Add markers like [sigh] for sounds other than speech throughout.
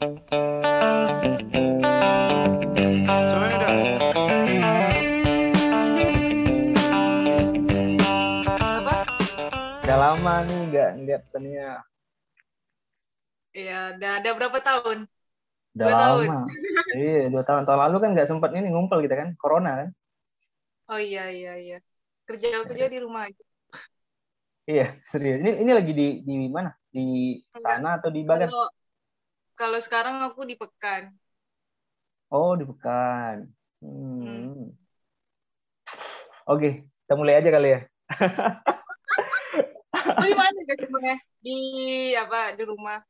Udah lama nih nggak nggak pesannya. ya udah ada berapa tahun Udah Dua tahun. [laughs] iya, dua tahun. Tahun lalu kan nggak sempat ini ngumpul kita kan, corona kan. oh iya iya iya kerja kerja di rumah aja Iya, serius. Ini ini lagi di di mana? Di sana atau di Bagan? kalau kalau sekarang aku di Pekan Oh, di Pekan. Hmm. Oke, kita mulai aja kali ya. Di mana emangnya di apa di rumah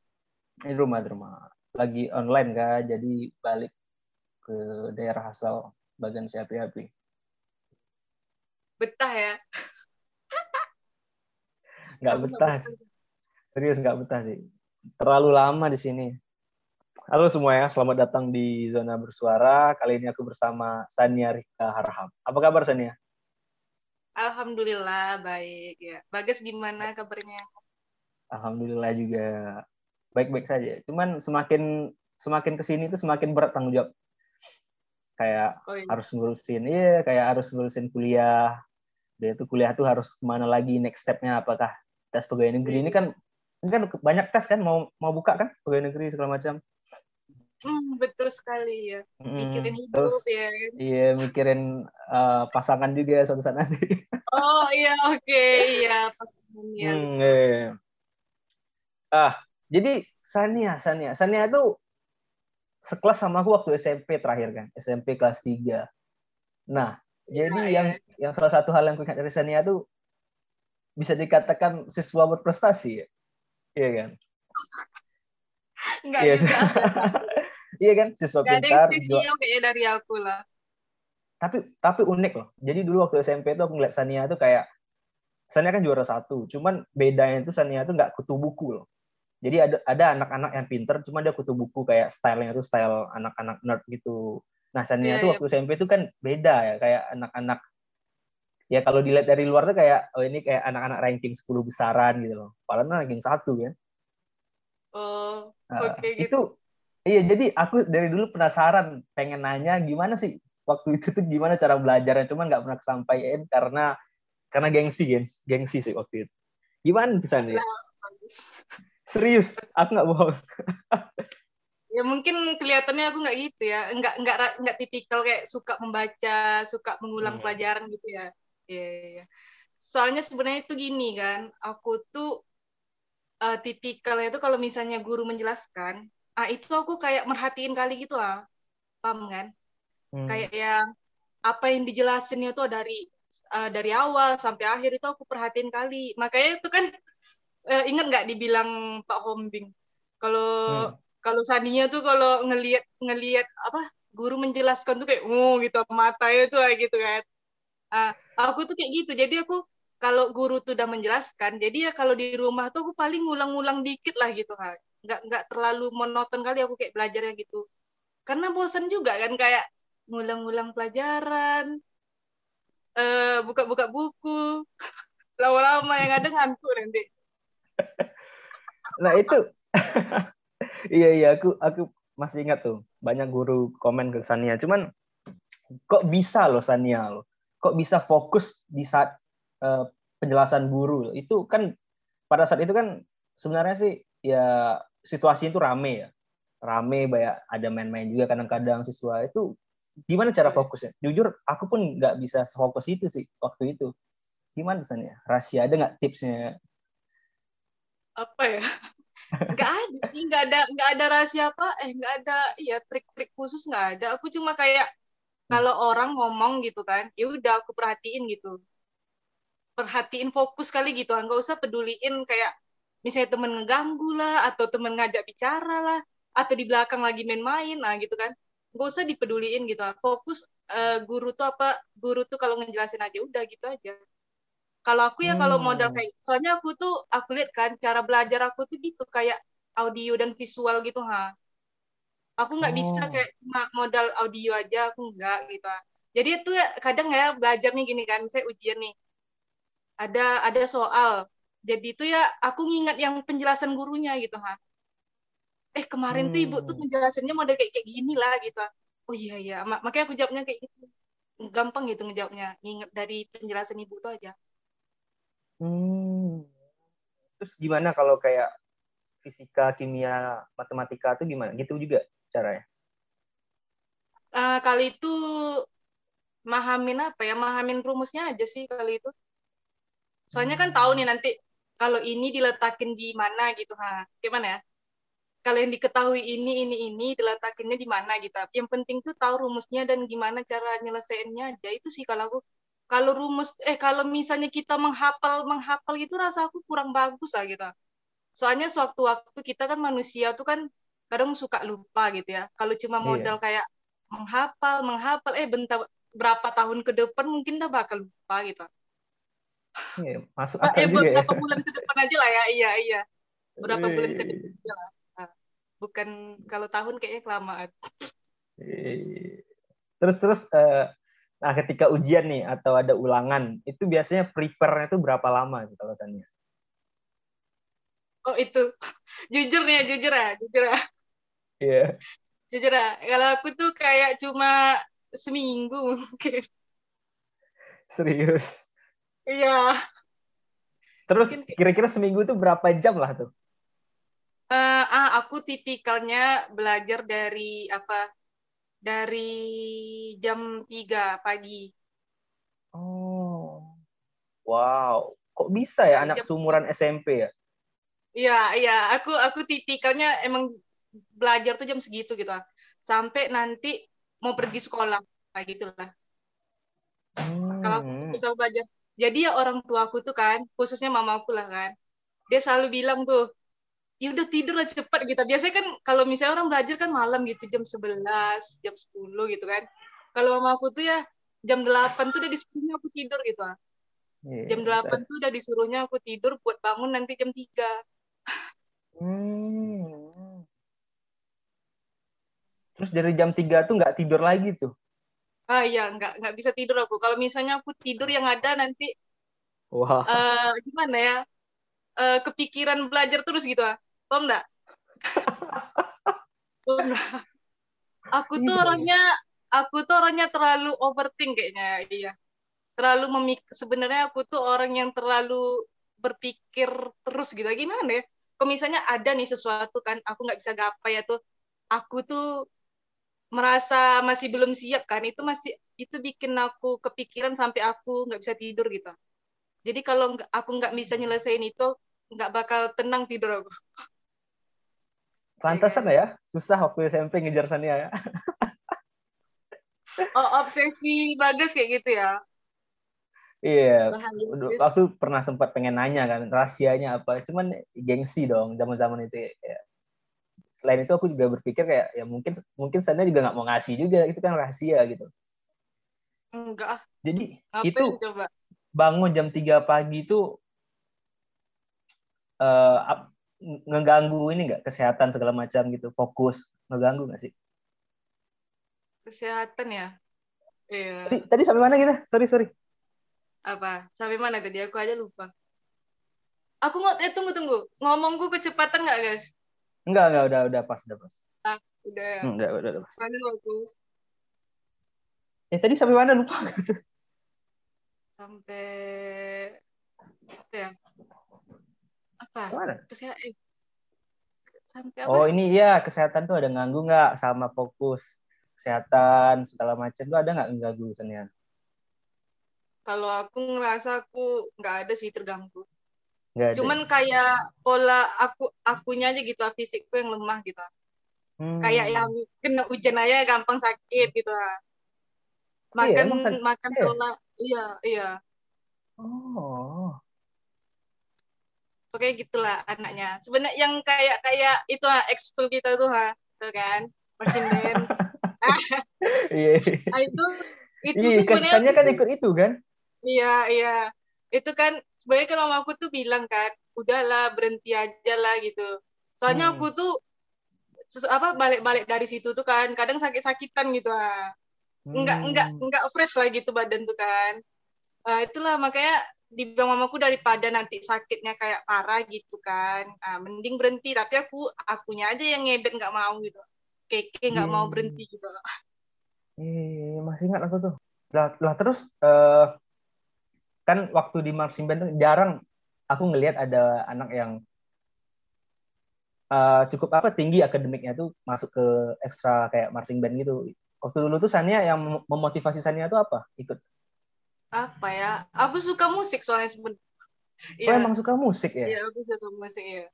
Di rumah, di rumah. Lagi online kan, jadi balik ke daerah asal Bagan si api-api. betah ya Nggak betah. Serius nggak betah sih. Terlalu lama di sini. Halo semua ya, selamat datang di Zona Bersuara. Kali ini aku bersama Sania Rika Harham. Apa kabar Sania? Alhamdulillah baik ya Bagas gimana kabarnya Alhamdulillah juga baik-baik saja. Cuman semakin semakin ke sini tuh semakin berat tanggung jawab. Kayak oh iya harus ngurusin, iya kayak harus ngurusin kuliah. Dia tuh kuliah tuh harus ke mana lagi next stepnya apakah tes pegawai negeri ini kan ini kan banyak tes kan mau mau buka kan pegawai negeri segala macam. Hmm, betul sekali ya Mm, mikirin hidup terus ya kan? iya mikirin eh, pasangan juga suatu saat nanti. [laughs] oh iya oke iya pastinya Hmm, iya. Ah, jadi Sania, Sania, Sania itu sekelas sama aku waktu SMP terakhir kan, SMP kelas 3. Nah, Iya, jadi iya. yang yang salah satu hal yang aku ingat dari Sania itu bisa dikatakan siswa berprestasi ya. Iya kan? [laughs] nggak Iya. juga [laughs] iya kan? Siswa ada yang pintar. spesial jual- kayaknya dari aku lah Tapi tapi unik loh. Jadi dulu waktu SMP itu aku ngeliat Sania itu kayak Sania kan juara satu, cuman bedanya itu Sania itu nggak kutu buku loh. Jadi ada ada anak-anak yang pinter, cuma dia kutu buku kayak stylenya itu style anak-anak nerd gitu. Nah Sania Iya, tuh iya. waktu SMP itu kan beda ya, kayak anak-anak ya kalau dilihat dari luar tuh kayak oh ini kayak anak-anak ranking 10 besaran gitu loh. Padahal ranking satu ya. oh Nah, oke gitu itu iya jadi aku dari dulu penasaran pengen nanya gimana sih waktu itu tuh gimana cara belajarnya. Cuman nggak pernah kesampaian karena karena gengsi gengsi, gengsi sih waktu itu. Gimana kesannya serius? Aku nggak bohong. [laughs] Ya mungkin kelihatannya aku nggak gitu ya. Nggak nggak nggak tipikal kayak suka membaca suka mengulang Hmm. pelajaran gitu ya. Iya, iya, iya. soalnya sebenarnya itu gini kan aku tuh eh, tipikalnya itu kalau misalnya guru menjelaskan ah itu aku kayak merhatiin kali gitu ah paham kan? Hmm. kayak yang apa yang dijelasinnya tuh dari eh, dari awal sampai akhir itu aku perhatiin kali. Makanya itu kan eh, ingat nggak dibilang Pak Hombing? Kalau Hmm. kalau Sania tuh kalau ngelihat ngelihat apa guru menjelaskan tuh kayak oh gitu matanya tuh kayak gitu kan. Ah, aku tuh kayak gitu. Jadi aku kalau guru tuh udah menjelaskan jadi ya kalau di rumah tuh aku paling ngulang-ngulang dikit lah gitu kan nggak nggak terlalu monoton kali aku kayak belajarnya gitu. Karena bosan juga kan kayak ngulang-ngulang pelajaran eh buka-buka buku [laughs] lama-lama yang ada ngantuk nanti. Nah itu. [laughs] Iya iya aku aku masih ingat tuh banyak guru komen ke Sania. Cuman kok bisa loh Sania loh? Kok bisa fokus di saat eh, penjelasan guru? Itu kan pada saat itu kan sebenarnya sih ya situasinya itu rame ya. Rame banyak ada main-main juga kadang-kadang siswa. Itu gimana cara fokusnya? Jujur aku pun nggak bisa fokus itu sih waktu itu. Gimana Sania rahasia ada nggak tipsnya? Apa ya? [laughs] Nggak ada sih nggak ada nggak ada rahasia apa eh nggak ada ya trik-trik khusus nggak ada. Aku cuma kayak kalau orang ngomong gitu kan ya udah aku perhatiin gitu. Perhatiin fokus kali gitu nggak usah peduliin kayak misalnya temen ngeganggu lah atau temen ngajak bicara lah atau di belakang lagi main-main nah gitu kan. Nggak usah dipeduliin gitu fokus eh, guru tuh apa guru tuh kalau ngejelasin aja udah gitu aja. Kalau aku ya kalau Hmm. modal kayak soalnya aku tuh aku lihat kan cara belajar aku tuh gitu kayak audio dan visual gitu ha. Aku nggak bisa Oh. kayak cuma modal audio aja aku nggak gitu jadi itu ya kadang ya belajar nih gini kan misalnya ujian nih. Ada ada soal jadi itu ya aku ngingat yang penjelasan gurunya gitu ha eh kemarin tuh ibu tuh Hmm. menjelasannya model kayak kayak gini lah gitu oh iya iya Mak- makanya aku jawabnya kayak gitu gampang gitu ngejawabnya nginget dari penjelasan ibu tuh aja Hmm. Terus gimana kalau kayak fisika, kimia, matematika tuh gimana? Gitu juga caranya? Eh, kali itu mahamin apa ya mahamin rumusnya aja sih kali itu soalnya kan tahu nih nanti kalau ini diletakin di mana gitu ha. Gimana ya? Kalau yang diketahui ini ini ini diletakinnya di mana gitu. Yang penting tuh tahu rumusnya dan gimana cara nyelesainnya aja. Itu sih kalau aku. Kalau rumus eh kalau misalnya kita menghafal menghafal gitu rasa aku kurang bagus lah gitu. Soalnya sewaktu-waktu kita kan manusia tuh kan kadang suka lupa gitu ya. Kalau cuma Iya. modal kayak menghafal menghafal eh bentar berapa tahun ke depan mungkin udah bakal lupa gitu Iya, masuk Ah, akal eh juga ya. beberapa bulan ke depan aja lah ya iya iya berapa bulan ke depan aja lah Nah, bukan kalau tahun kayaknya kelamaan Iya. Terus terus eh, nah ketika ujian nih atau ada ulangan itu biasanya prepare-nya itu berapa lama gitu alasannya? oh itu [laughs] jujur nih ya jujur ya jujur ya Iya. jujur ya kalau aku tuh kayak cuma seminggu mungkin Serius. Iya Terus kira-kira seminggu itu berapa jam lah tuh? Eh, ah aku tipikalnya belajar dari apa dari jam 3 pagi Oh. Wow. Kok bisa ya Dari anak seumuran SMP ya? Iya, iya, aku aku tipikalnya emang belajar tuh jam segitu gitu. ah. Sampai nanti mau pergi sekolah, kayak gitulah. Kalau Hmm. bisa belajar. Jadi ya orang tuaku tuh kan, khususnya mamaku lah kan. Dia selalu bilang tuh, ya udah tidur lah cepat gitu. Biasanya kan kalau misalnya orang belajar kan malam gitu jam 11, jam 10 gitu kan. Kalau mamaku tuh ya jam 8 tuh udah disuruhnya aku tidur gitu. ah. Iya. Jam 8 tuh udah disuruhnya aku tidur buat bangun nanti jam 3. Hmm. Terus dari jam 3 tuh nggak tidur lagi tuh. Ah iya, nggak nggak bisa tidur aku. Kalau misalnya aku tidur yang ada nanti Wah. eh gimana ya? Eh, kepikiran belajar terus gitu ah. Paham nggak? [laughs] Paham nggak? Aku tuh Iya. orangnya aku tuh orangnya terlalu overthink kayaknya, iya. Terlalu memik sebenarnya aku tuh orang yang terlalu berpikir terus gitu. Gimana ya? Kalau misalnya ada nih sesuatu kan, aku nggak bisa gapai ya tuh, aku tuh merasa masih belum siap kan, itu masih itu bikin aku kepikiran sampai aku nggak bisa tidur gitu. Jadi kalau aku nggak bisa nyelesain itu, nggak bakal tenang tidur aku. Pantesan ya, susah waktu SMP ngejar Sania ya. [laughs] Oh, obsesi bagus kayak gitu ya. Iya, sih. aku pernah sempat pengen nanya kan rahasianya apa, cuman gengsi dong zaman-zaman itu. Ya. Selain itu aku juga berpikir kayak ya mungkin mungkin Sania juga nggak mau ngasih juga, itu kan rahasia gitu. Enggak. Jadi ngapain itu coba? bangun jam 3 pagi itu eh ap- ngeganggu ini nggak kesehatan segala macam gitu, fokus ngeganggu nggak sih? Kesehatan ya? Iya. Tadi tadi sampai mana kita? Sorry sorry. Apa? Sampai mana tadi? Aku aja lupa. Aku nggak, eh tunggu tunggu. Ngomongku kecepatan nggak guys? Enggak enggak udah udah pas udah pas. Udah ya. Hmm, Udah udah udah pas. Mana aku? Eh tadi sampai mana lupa? Sampai apa ya? Apa? Mana? Kesehatan. Eh. Sampai apa? Oh ini ya kesehatan tuh ada nganggu nggak sama fokus kesehatan segala macam tuh ada nggak Sania? Kalau aku ngerasa aku nggak ada sih terganggu. Nggak ada. Cuman kayak pola aku akunya aja gitu, fisikku yang lemah gitu. Hmm. Kayak yang kena hujan aja gampang sakit gitu. Makan emang sakit makan ya? telat. Iya, iya. Oh. Oke gitulah anaknya. Sebenarnya yang kayak kayak itu ah ekskul kita tuh ha, tuh kan, band. [laughs] Iya. Nah, itu itu Iya, kesannya kan ikut itu kan? Iya, iya. Itu kan sebenarnya kan mamaku tuh bilang kan, udahlah berhenti aja lah gitu. Soalnya Hmm. aku tuh apa balik-balik dari situ tuh kan kadang sakit-sakitan gitu ah. Enggak Hmm. enggak enggak fresh lah gitu badan tuh kan. Nah, itulah makanya dibilang mamaku daripada nanti sakitnya kayak parah gitu kan nah, mending berhenti tapi aku akunya aja yang ngebet nggak mau gitu keke nggak mau Hmm. berhenti gitu Iya, masih ingat aku tuh. Lah, lah terus eh, kan waktu di marching band tuh jarang aku ngelihat ada anak yang eh, cukup apa tinggi akademiknya tuh masuk ke ekstra kayak marching band gitu. Waktu dulu tuh Sania yang mem- memotivasi Sania tuh apa? Ikut. apa ya aku suka musik soalnya sebenarnya Oh, emang suka musik ya? Iya, aku suka musik ya.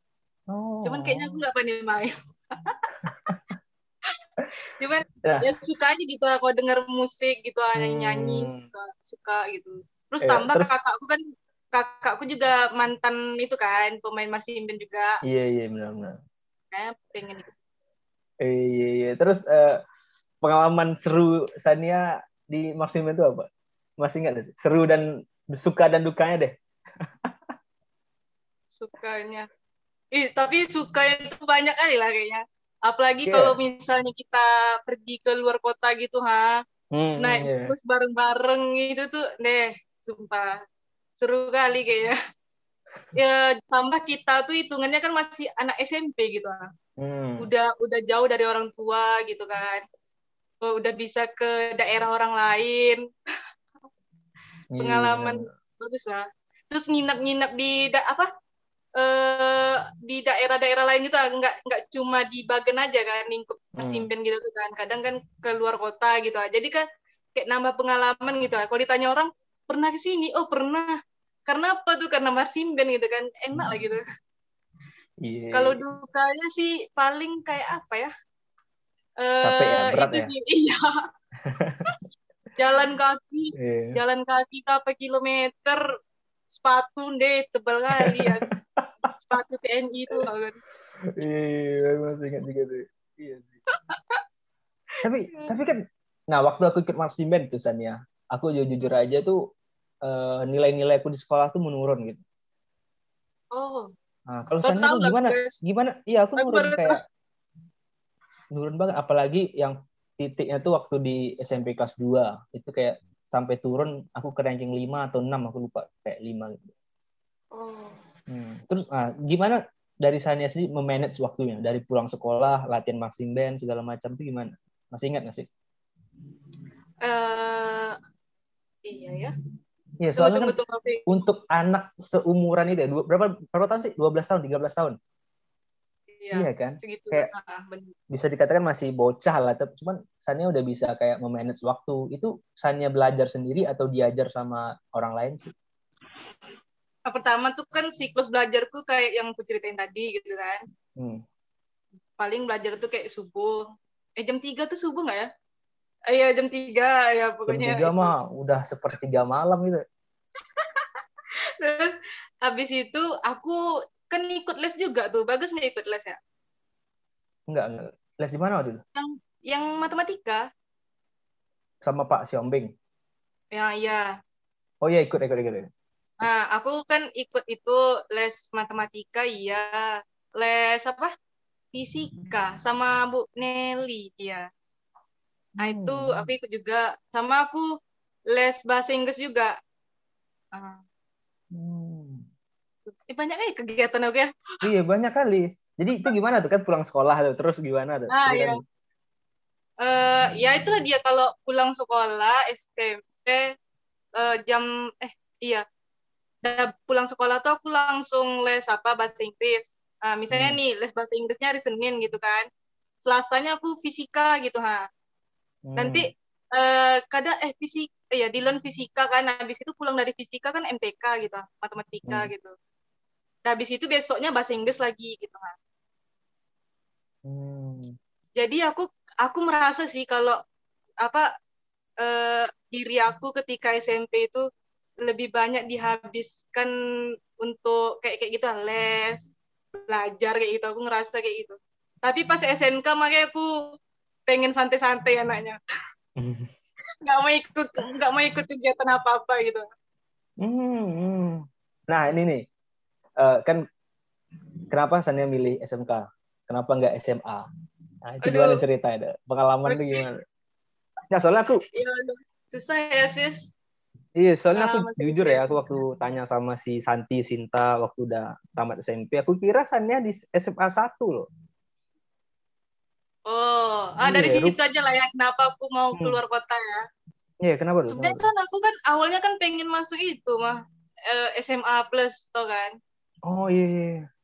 Oh. Cuman kayaknya aku nggak pandai main. [laughs] Cuman Ya. ya suka aja gitu kalau denger musik gitu nyanyi nyanyi Hmm. suka, suka gitu. Terus Iya, tambah terus- kakakku kan kakakku juga mantan itu kan pemain marching band juga. Iya, iya benar-benar. Kayak pengen. Eh, Iya, iya. Terus eh, pengalaman seru Sania di marching band itu apa? Masih ingat sih? Seru dan suka dan dukanya deh. [laughs] sukanya. Ih, tapi suka itu banyak kali lah kayaknya. Apalagi Iya. kalau misalnya kita pergi ke luar kota gitu, ha. Hmm, Naik iya. bus bareng-bareng itu tuh, deh, sumpah. Seru kali kayaknya. Ya, tambah kita tuh hitungannya kan masih anak SMP gitu, ha. Hmm. Udah udah jauh dari orang tua gitu kan. Oh, udah bisa ke daerah orang lain. [laughs] Iya, pengalaman. Bagus lah. Terus nginap-nginap di da- apa? eh di daerah-daerah lain gitu ah. nggak nggak cuma di Bagan aja kan lingkup Hmm. persimpen gitu tuh kan kadang kan ke luar kota gitu ah. jadi kan kayak nambah pengalaman gitu kalau ditanya orang pernah ke sini? Oh pernah. Karena apa tuh? Karena marsimben gitu kan. Enak lah gitu. Iya. kalau dukanya sih paling kayak apa ya? Eh Capek ya, berat itu ya? sih. [laughs] Iya. [laughs] Jalan kaki. Iya. jalan kaki berapa kilometer? Sepatu deh tebal kali ya. [laughs] Sepatu TNI itu kan? Iya, masih ingat juga tuh. Iya sih. tapi tapi kan nah waktu aku ikut marching band tuh Sania, aku jujur, aja tuh eh, nilai-nilai aku di sekolah tuh menurun gitu. oh Nah, kalau tahu tuh gimana? Chris. Gimana? Iya, aku Aku nurun baru kayak nurun banget apalagi yang titiknya tuh waktu di SMP kelas 2 itu kayak sampai turun aku ke ranking 5 atau 6 aku lupa kayak 5 gitu. oh Hmm. Terus nah, gimana dari Sania sendiri memanage waktunya dari pulang sekolah, latihan marching band segala macam itu gimana? Masih ingat nggak sih? eh iya ya Iya, tunggu soalnya tunggu kan tunggu tapi untuk anak seumuran itu ya, dua, berapa berapa tahun sih? 12 tahun, 13 tahun. iya Iya kan? segitu Kayak- ah, bener. Bisa dikatakan masih bocah lah, tapi cuman Sania udah bisa kayak memanage waktu. Itu Sania belajar sendiri atau diajar sama orang lain sih? Nah, pertama tuh kan siklus belajarku kayak yang aku ceritain tadi gitu kan Hmm. paling belajar tuh kayak subuh eh jam 3 tuh subuh nggak ya Iya jam 3 ya Jam pokoknya tiga itu. mah udah sepertiga malam gitu. [laughs] Terus habis itu aku kan ikut les juga tuh. Bagus nggak ikut les ya? Enggak, enggak. Les di mana waktu itu? Yang matematika? Sama Pak Siombing. Ya iya. Oh iya ikut, ikut, ikut. ikut. Nah, aku kan ikut itu les matematika iya. Les apa? Fisika sama Bu Nelly iya. Nah, itu Hmm. aku ikut juga. Sama aku les bahasa Inggris juga. Ah, Hmm. eh, banyak kali kegiatan aku ya. Iya banyak kali. Jadi itu gimana tuh kan pulang sekolah tuh terus gimana tuh? Ah, Ceritain. Eh, ya itulah dia kalau pulang sekolah SMP eh, jam eh iya Udah pulang sekolah tuh aku langsung les apa bahasa Inggris Ah, misalnya Hmm. nih les bahasa Inggrisnya hari Senin gitu kan Selasanya aku fisika gitu ha Hmm. nanti eh kadang eh fisik ya di learn fisika kan habis itu pulang dari fisika kan MTK gitu matematika Hmm. gitu Nah, habis itu besoknya bahasa Inggris lagi gitu ha Hmm. jadi aku aku merasa sih kalau apa eh, diri aku ketika SMP itu lebih banyak dihabiskan untuk kayak kayak gitu les belajar kayak gitu aku ngerasa kayak gitu tapi pas SNK makanya aku pengen santai-santai anaknya nggak mau ikut nggak mau ikut kegiatan apa apa gitu Hmm, hmm. Nah ini nih, Eh, kan kenapa Sania milih SMK? Kenapa nggak SMA? Nah, itu Aduh. gimana cerita ada? Pengalaman itu gimana? Nah, soalnya aku, ya aduh, susah ya sis Iya, soalnya aku Pengalaman jujur ya, aku waktu tanya sama si Santi Sinta waktu udah tamat SMP, aku kira Sania di SMA 1 loh. Oh, ah dari Iya, situ aja lah ya kenapa aku mau Hmm. keluar kota ya. Iya, kenapa tuh? Sebenarnya Kenapa tuh? kan aku kan awalnya kan pengen masuk itu mah eh, SMA plus tau kan. Oh iya, iya, iya.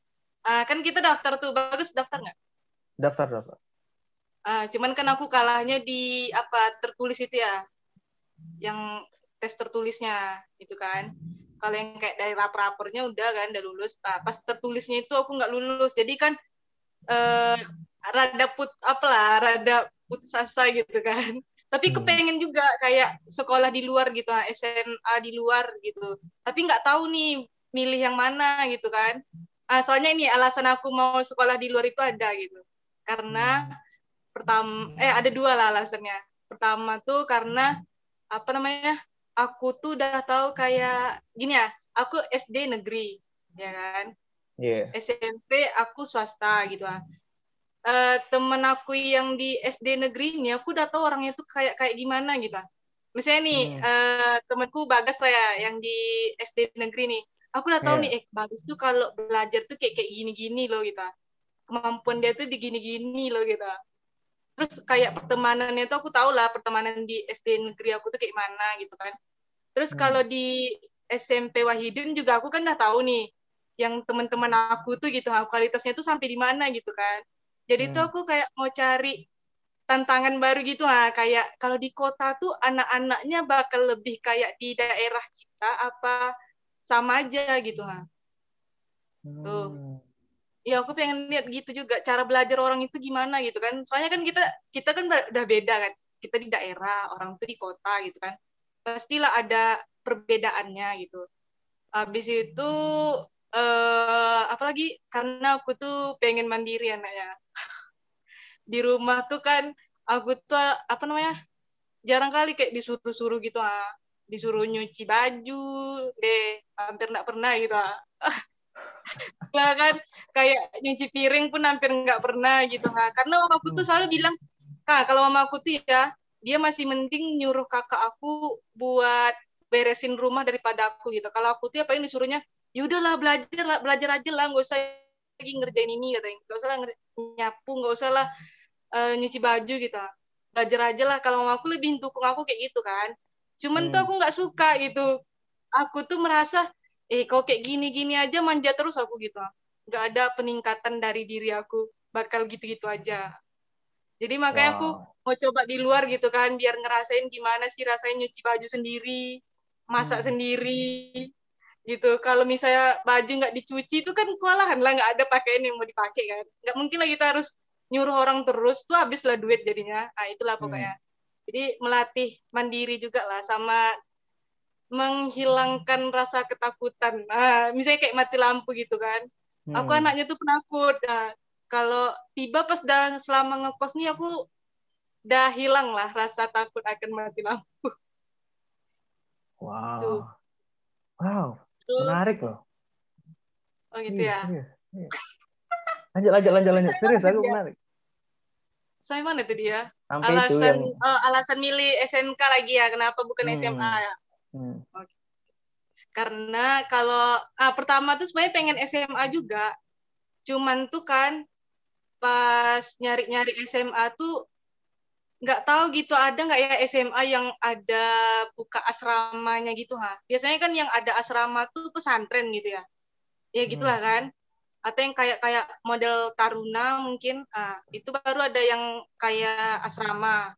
Ah, kan kita daftar tuh, bagus daftar nggak? daftar daftar. Ah, cuman kan aku kalahnya di apa tertulis itu ya, yang tes tertulisnya gitu kan. Kalau yang kayak dari rapor-rapornya udah kan udah lulus. Nah, pas tertulisnya itu aku nggak lulus. Jadi kan eh, rada put apalah, rada putus asa gitu kan. Tapi Hmm. kepengen juga kayak sekolah di luar gitu, ah, SMA di luar gitu. Tapi nggak tahu nih milih yang mana gitu kan. Ah, soalnya ini alasan aku mau sekolah di luar itu ada gitu. Karena pertama eh ada dua lah alasannya. Pertama tuh karena apa namanya? Aku tuh udah tahu kayak gini ya, aku SD negeri, ya kan? Iya. SMP aku swasta gitu lah. Eh temen aku yang di SD negeri ini aku udah tahu orangnya tuh kayak kayak gimana gitu. Misalnya nih Hmm. eh, temenku Bagas lah ya yang di SD negeri nih. Aku udah tahu Iya. nih eh Bagas tuh kalau belajar tuh kayak kayak gini-gini loh gitu. Kemampuan dia tuh di gini-gini loh gitu. Terus kayak pertemanannya tuh aku tahu lah pertemanan di SD negeri aku tuh kayak mana gitu kan. Terus Hmm. kalau di SMP Wahidin juga aku kan udah tahu nih yang teman-teman aku tuh gitu kualitasnya tuh sampai di mana gitu kan. Jadi tuh Hmm. aku kayak mau cari tantangan baru gitu ah kayak kalau di kota tuh anak-anaknya bakal lebih kayak di daerah kita apa sama aja gitu ah. Tuh. Hmm. Ya aku pengen lihat gitu juga cara belajar orang itu gimana gitu kan. Soalnya kan kita kita kan udah beda kan. Kita di daerah, orang tuh di kota gitu kan. Pastilah ada perbedaannya gitu. Habis itu eh apalagi karena aku tuh pengen mandiri anaknya. Di rumah tuh kan aku tuh apa namanya? Jarang kali kayak disuruh-suruh gitu ah. Disuruh nyuci baju deh, hampir nggak pernah gitu ah. [laughs] lah kan kayak nyuci piring pun hampir nggak pernah gitu ha. karena mama aku tuh selalu bilang kak kalau mama aku tuh ya dia masih mending nyuruh kakak aku buat beresin rumah daripada aku gitu kalau aku tuh apa yang disuruhnya ya udahlah belajar lah belajar aja lah nggak usah lagi ngerjain ini katanya. Nggak usah lah nyapu nggak usah lah eh, nyuci baju gitu. Belajar aja lah. Kalau mama aku lebih dukung aku kayak gitu kan. Cuman tuh Hmm. aku nggak suka gitu. Aku tuh merasa eh kok kayak gini-gini aja manja terus aku gitu. Nggak ada peningkatan dari diri aku. Bakal gitu-gitu aja. Jadi makanya aku Wow. mau coba di luar gitu kan biar ngerasain gimana sih rasanya nyuci baju sendiri masak Hmm. sendiri gitu. Kalau misalnya baju nggak dicuci itu kan kewalahan lah nggak ada pakaian yang mau dipakai kan. Nggak mungkin lah kita harus nyuruh orang terus tuh habis lah duit jadinya. Ah itulah Hmm. pokoknya. Jadi melatih mandiri juga lah sama menghilangkan rasa ketakutan. Nah misalnya kayak mati lampu gitu kan. Aku Hmm. anaknya tuh penakut. Nah kalau tiba pas dah selama ngekos nih aku udah hilang lah rasa takut akan mati lampu. Wow. Tuh. Wow, Terus- menarik loh. oh gitu Iya, ya serius. Iya. Lanjut, lanjut, lanjut, lanjut. Serius, aku menarik. sampai mana tuh dia Sampai itu alasan yang... oh, alasan milih SMK lagi ya kenapa bukan Hmm. SMA ya Hmm. karena kalau ah, pertama tuh sebenarnya pengen SMA juga cuman tuh kan pas nyari-nyari SMA tuh nggak tahu gitu ada nggak ya SMA yang ada buka asramanya gitu ha? Biasanya kan yang ada asrama tuh pesantren gitu ya? Ya gitulah kan. Atau yang kayak kayak model taruna mungkin ah itu baru ada yang kayak asrama.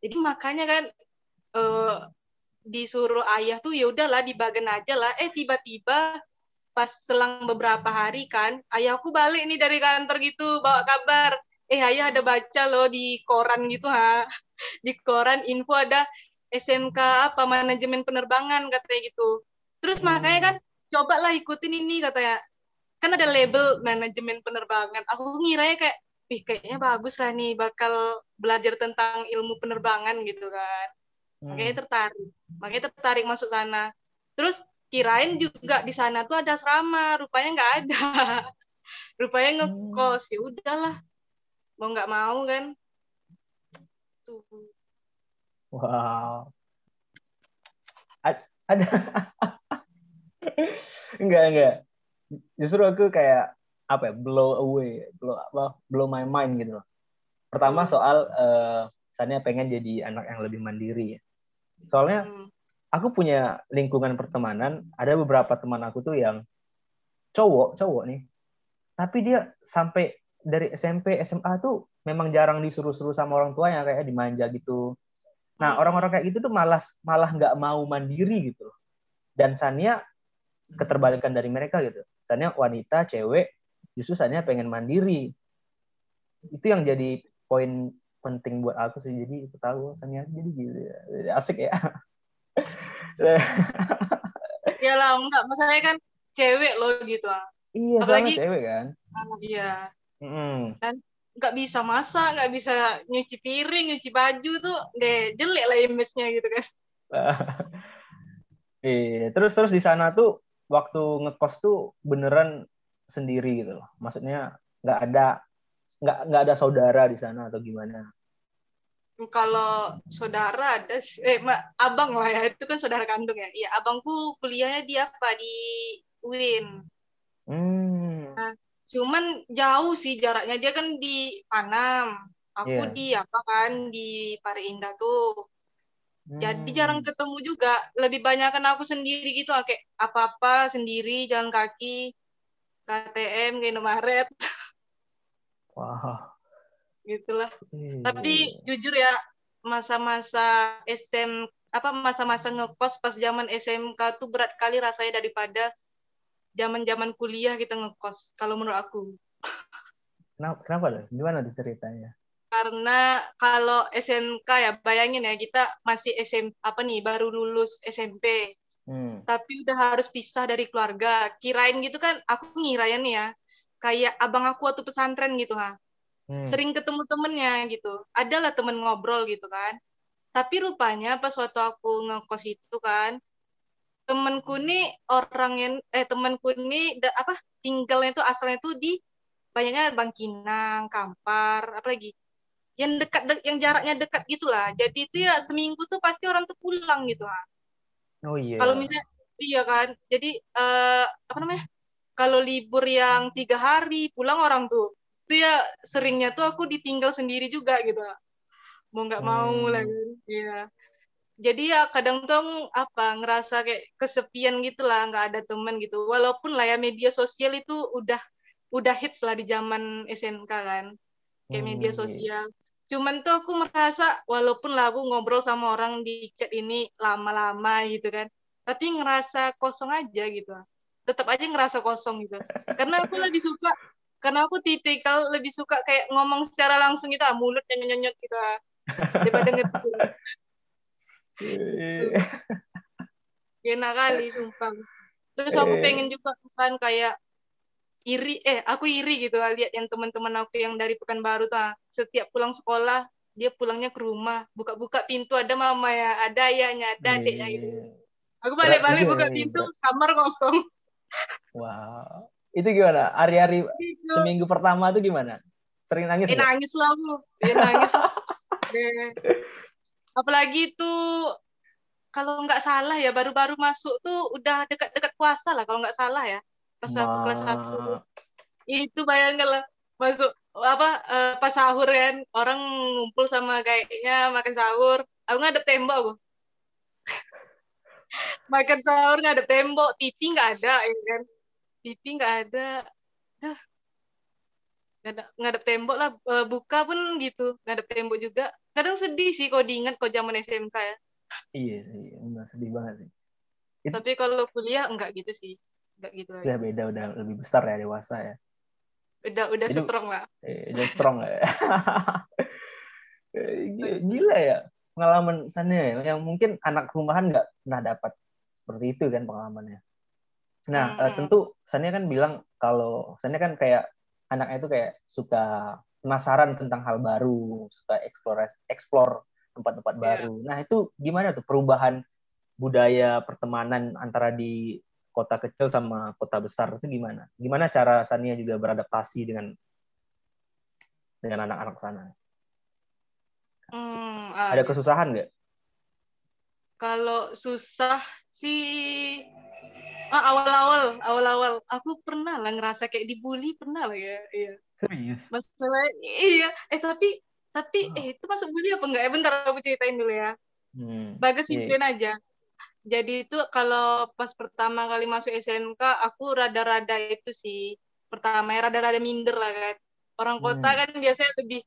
Jadi makanya kan eh, disuruh ayah tuh ya udahlah dibagen aja lah. Eh tiba-tiba pas selang beberapa hari kan ayahku balik nih dari kantor gitu bawa kabar eh ayah ada baca loh di koran gitu ha. Di koran info ada SMK apa manajemen penerbangan katanya gitu. Terus Hmm. makanya kan cobalah ikutin ini katanya. Kan ada label manajemen penerbangan. Aku ngiranya kayak ih kayaknya bagus lah nih bakal belajar tentang ilmu penerbangan gitu kan. Hmm. makanya tertarik. Makanya tertarik masuk sana. Terus kirain juga di sana tuh ada asrama rupanya nggak ada. [laughs] Rupanya ngekos. Ya udahlah mau nggak mau kan tuh Wow. A- ada [laughs] enggak enggak justru aku kayak apa ya blow away blow apa blow my mind gitu loh pertama Hmm. soal uh, Sania pengen jadi anak yang lebih mandiri ya soalnya Hmm. aku punya lingkungan pertemanan ada beberapa teman aku tuh yang cowok cowok nih tapi dia sampai dari SMP SMA tuh memang jarang disuruh-suruh sama orang tuanya kayak dimanja gitu nah Hmm. orang-orang kayak gitu tuh malas malah nggak mau mandiri gitu loh dan Sania keterbalikan dari mereka gitu Sania wanita cewek justru Sania pengen mandiri itu yang jadi poin penting buat aku sih jadi aku tahu Sania jadi gitu ya. asik ya [laughs] Ya lah, enggak. Masalahnya kan cewek loh gitu. ah. iya Apalagi- soalnya cewek kan Iya. Mm. Nggak bisa masak, nggak bisa nyuci piring, nyuci baju tuh deh jelek lah image-nya gitu kan. [laughs] Iya, terus terus di sana tuh waktu ngekos tuh beneran sendiri gitu loh. Maksudnya nggak ada nggak nggak ada saudara di sana atau gimana? Kalau saudara ada, eh ma- abang lah ya, itu kan saudara kandung ya. Iya, abangku kuliahnya di apa? Di UIN. Hmm. Cuman jauh sih jaraknya. Dia kan di Panam. Aku Iya. di apa kan di Pari Indah tuh. Jadi Hmm. jarang ketemu juga. Lebih banyak kan aku sendiri gitu, ah, kayak apa-apa sendiri, jalan kaki, KTM, ke Indomaret, [laughs] Wah. gitulah. Iya. Tapi jujur ya, masa-masa SM apa masa-masa ngekos pas zaman SMK tuh berat kali rasanya daripada zaman-zaman kuliah kita ngekos. Kalau menurut aku. kenapa, kenapa tuh? Gimana tuh ceritanya? Karena kalau SMK ya bayangin ya kita masih SM apa nih baru lulus SMP. Hmm. tapi udah harus pisah dari keluarga. Kirain gitu kan, aku ngirain nih ya, kayak abang aku waktu pesantren gitu ha. Hmm. Sering ketemu temennya gitu. Adalah temen ngobrol gitu kan. Tapi rupanya pas waktu aku ngekos itu kan, temenku nih orang yang, eh temenku nih da- apa tinggalnya tuh asalnya tuh di banyaknya Bangkinang, Kampar, apa lagi? Yang dekat, de- yang jaraknya dekat gitulah. Jadi itu ya seminggu tuh pasti orang tuh pulang gitu ha. Oh iya. Kalau misalnya iya kan, jadi eh, apa namanya? Kalau libur yang tiga hari pulang orang tuh, itu ya seringnya tuh aku ditinggal sendiri juga gitu. Mau nggak mau Hmm. lah kan, iya. Jadi ya kadang tuh apa ngerasa kayak kesepian gitu lah, nggak ada teman gitu. Walaupun lah ya media sosial itu udah udah hits lah di zaman SMK kan, kayak media Hmm, iya. sosial. Cuman tuh aku merasa walaupun lah aku ngobrol sama orang di chat ini lama-lama gitu kan, tapi ngerasa kosong aja gitu. Tetap aja ngerasa kosong gitu. Karena aku lebih suka, karena aku tipikal lebih suka kayak ngomong secara langsung gitu, ah, mulut nyonyot gitu. Daripada [laughs] ngetik. Iya. Enak kali, sumpah. Terus aku Eh. pengen juga kan kayak iri, eh aku iri gitu ah, lihat yang teman-teman aku yang dari Pekanbaru tuh, ah, setiap pulang sekolah dia pulangnya ke rumah, buka-buka pintu ada mama ya, ada ayahnya, ada adiknya gitu. Iya. Aku balik-balik buka pintu, kamar kosong. [laughs] Wow. Itu gimana? Hari-hari Gitu. seminggu pertama tuh gimana? Sering nangis nggak? nangis lah aku. Dia nangis. [laughs] Apalagi itu kalau nggak salah ya baru-baru masuk tuh udah dekat-dekat puasa lah kalau nggak salah ya. Pas aku kelas satu. Itu bayangin lah masuk apa eh, pas sahur kan orang ngumpul sama kayaknya makan sahur. Aku ngadep tembok aku. [laughs] Makan sahur ngadep tembok. TV nggak ada ya kan? TV nggak ada. Nggak ada ngadep tembok lah Eh, buka pun gitu ngadep tembok juga kadang sedih sih kalau diingat kalau zaman SMK ya Iya, iya, benar sedih banget sih. Itu- tapi kalau kuliah enggak gitu sih enggak gitu lagi Udah beda, udah lebih besar ya dewasa ya. udah udah Jadi- strong lah Eh, Udah strong ya. [laughs] Eh, Gila ya pengalaman sana ya, yang mungkin anak rumahan nggak pernah dapat seperti itu kan pengalamannya. Nah, eh, Hmm. tentu Sania kan bilang kalau Sania kan kayak anaknya itu kayak suka penasaran tentang hal baru, suka explore explore tempat-tempat Iya. baru. Nah, itu gimana tuh perubahan budaya pertemanan antara di kota kecil sama kota besar itu gimana? Gimana cara Sania juga beradaptasi dengan dengan anak-anak sana? Hmm, ah, Ada kesusahan nggak? Kalau susah sih ah, awal-awal, awal-awal aku pernah lah ngerasa kayak dibully pernah lah ya. Iya. Serius? Masalah iya, eh tapi tapi Oh. eh itu masuk bully apa enggak? Eh bentar aku ceritain dulu ya. Hmm. Bagus Iya. simpen aja. Jadi itu kalau pas pertama kali masuk SMK aku rada-rada itu sih pertama ya rada-rada minder lah kan. Orang kota Hmm. kan biasanya lebih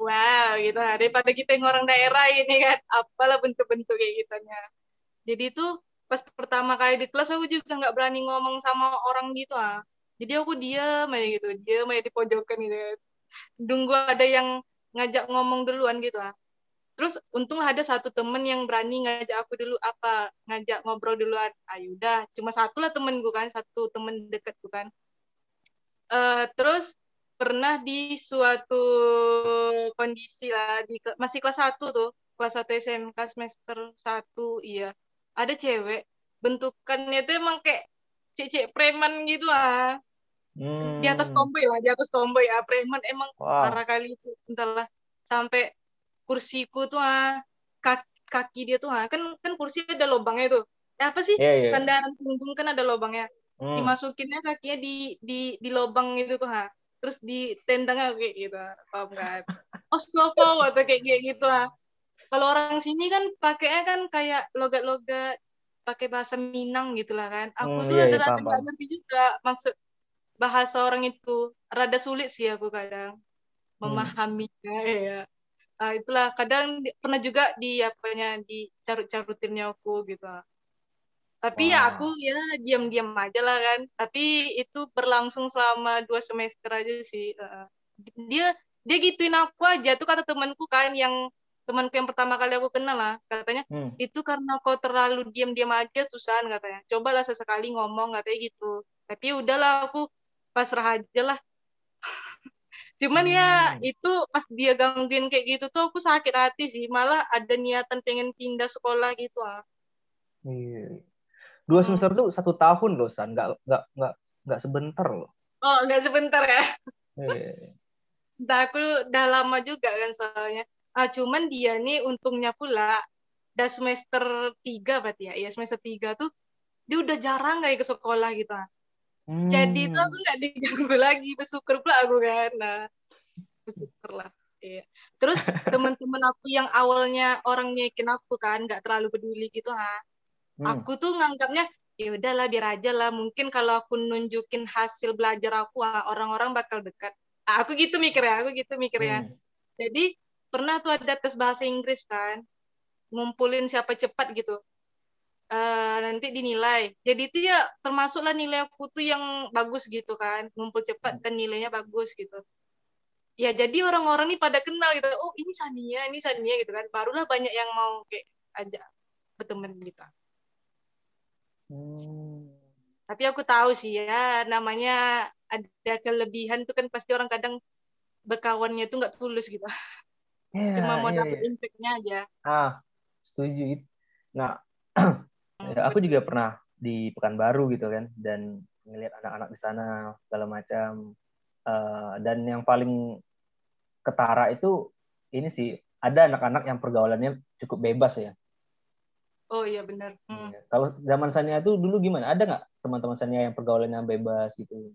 wow gitu lah, daripada kita yang orang daerah ini kan apalah bentuk-bentuk kayak gitunya. Jadi itu pas pertama kali di kelas aku juga nggak berani ngomong sama orang gitu ah. Jadi aku diam aja gitu, diam aja di pojokan gitu. Nunggu ada yang ngajak ngomong duluan gitu ah. Terus untung ada satu temen yang berani ngajak aku dulu apa ngajak ngobrol duluan. Ayo udah, cuma satu lah temen gue kan, satu temen deket gue kan. Eh, terus pernah di suatu kondisi lah di masih kelas 1 tuh, kelas 1 SMK semester 1 iya. Ada cewek bentukannya tuh emang kayak cewek preman gitu lah. Di atas Hmm. tomboy lah, di atas tomboy ya. Preman emang Wow. parah kali itu entahlah sampai kursiku tuh ah kaki, kaki dia tuh ah kan kan kursi ada lubangnya tuh Eh, apa sih Iya, iya. sandaran punggung kan ada lubangnya Hmm. dimasukinnya kakinya di di di lubang itu tuh ha terus ditendangnya kayak gitu paham kan ostopo atau kayak kayak gitu ah kalau orang sini kan pakainya kan kayak logat-logat pakai bahasa Minang gitu lah kan aku Hmm, tuh iya, iya, rada-rada nggak paham. ngerti juga maksud bahasa orang itu rada sulit sih aku kadang Hmm. memahaminya ya Ah, itulah kadang di- pernah juga di apanya di carut-carutinnya aku gitu. Tapi ya Wah. aku ya diam-diam aja lah kan. Tapi itu berlangsung selama dua semester aja sih. Dia dia gituin aku aja tuh kata temanku kan yang temanku yang pertama kali aku kenal lah katanya Hmm. itu karena kau terlalu diam-diam aja Tusan katanya. Cobalah sesekali ngomong katanya gitu. Tapi udahlah aku pasrah aja lah. [laughs] Cuman ya Hmm. itu pas dia gangguin kayak gitu tuh aku sakit hati sih. Malah ada niatan pengen pindah sekolah gitu ah. Iya. Dua Hmm. semester tuh satu tahun loh, San. Nggak, nggak, nggak, nggak sebentar loh. Oh, nggak sebentar ya. Iya. Nah, aku udah lama juga kan soalnya. Ah, cuman dia nih untungnya pula udah semester 3 berarti ya. Iya, semester 3 tuh dia udah jarang kayak ke sekolah gitu. ah. Jadi itu aku Hmm. nggak diganggu lagi, bersyukur pula aku kan. Nah, bersyukur lah. Iya. Terus teman-teman aku yang awalnya orang nyekin aku kan, nggak terlalu peduli gitu ha. Hmm. Aku tuh nganggapnya ya udahlah biar aja lah. Mungkin kalau aku nunjukin hasil belajar aku, ah, orang-orang bakal dekat. Ah, Aku gitu mikir ya, aku gitu mikir ya. Hmm. Jadi pernah tuh ada tes bahasa Inggris kan, ngumpulin siapa cepat gitu. Eh, nanti dinilai. Jadi itu ya termasuklah nilai aku tuh yang bagus gitu kan, ngumpul cepat dan nilainya bagus gitu. Ya jadi orang-orang nih pada kenal gitu. Oh ini Sania, ini Sania gitu kan. Barulah banyak yang mau kayak ajak berteman gitu. Hmm. Tapi aku tahu sih ya namanya ada kelebihan tuh kan pasti orang kadang berkawannya tuh nggak tulus gitu. [laughs] Iya, Cuma mau iya, dapet impact-nya aja. Ah, setuju. Nah, [clears throat] ya, aku juga pernah di Pekanbaru gitu kan, dan ngelihat anak-anak di sana segala macam. Eh, dan yang paling ketara itu ini sih ada anak-anak yang pergaulannya cukup bebas ya. Oh iya benar. Hmm. Iya. Kalau zaman Sania itu dulu gimana? Ada nggak teman-teman Sania yang pergaulannya bebas gitu?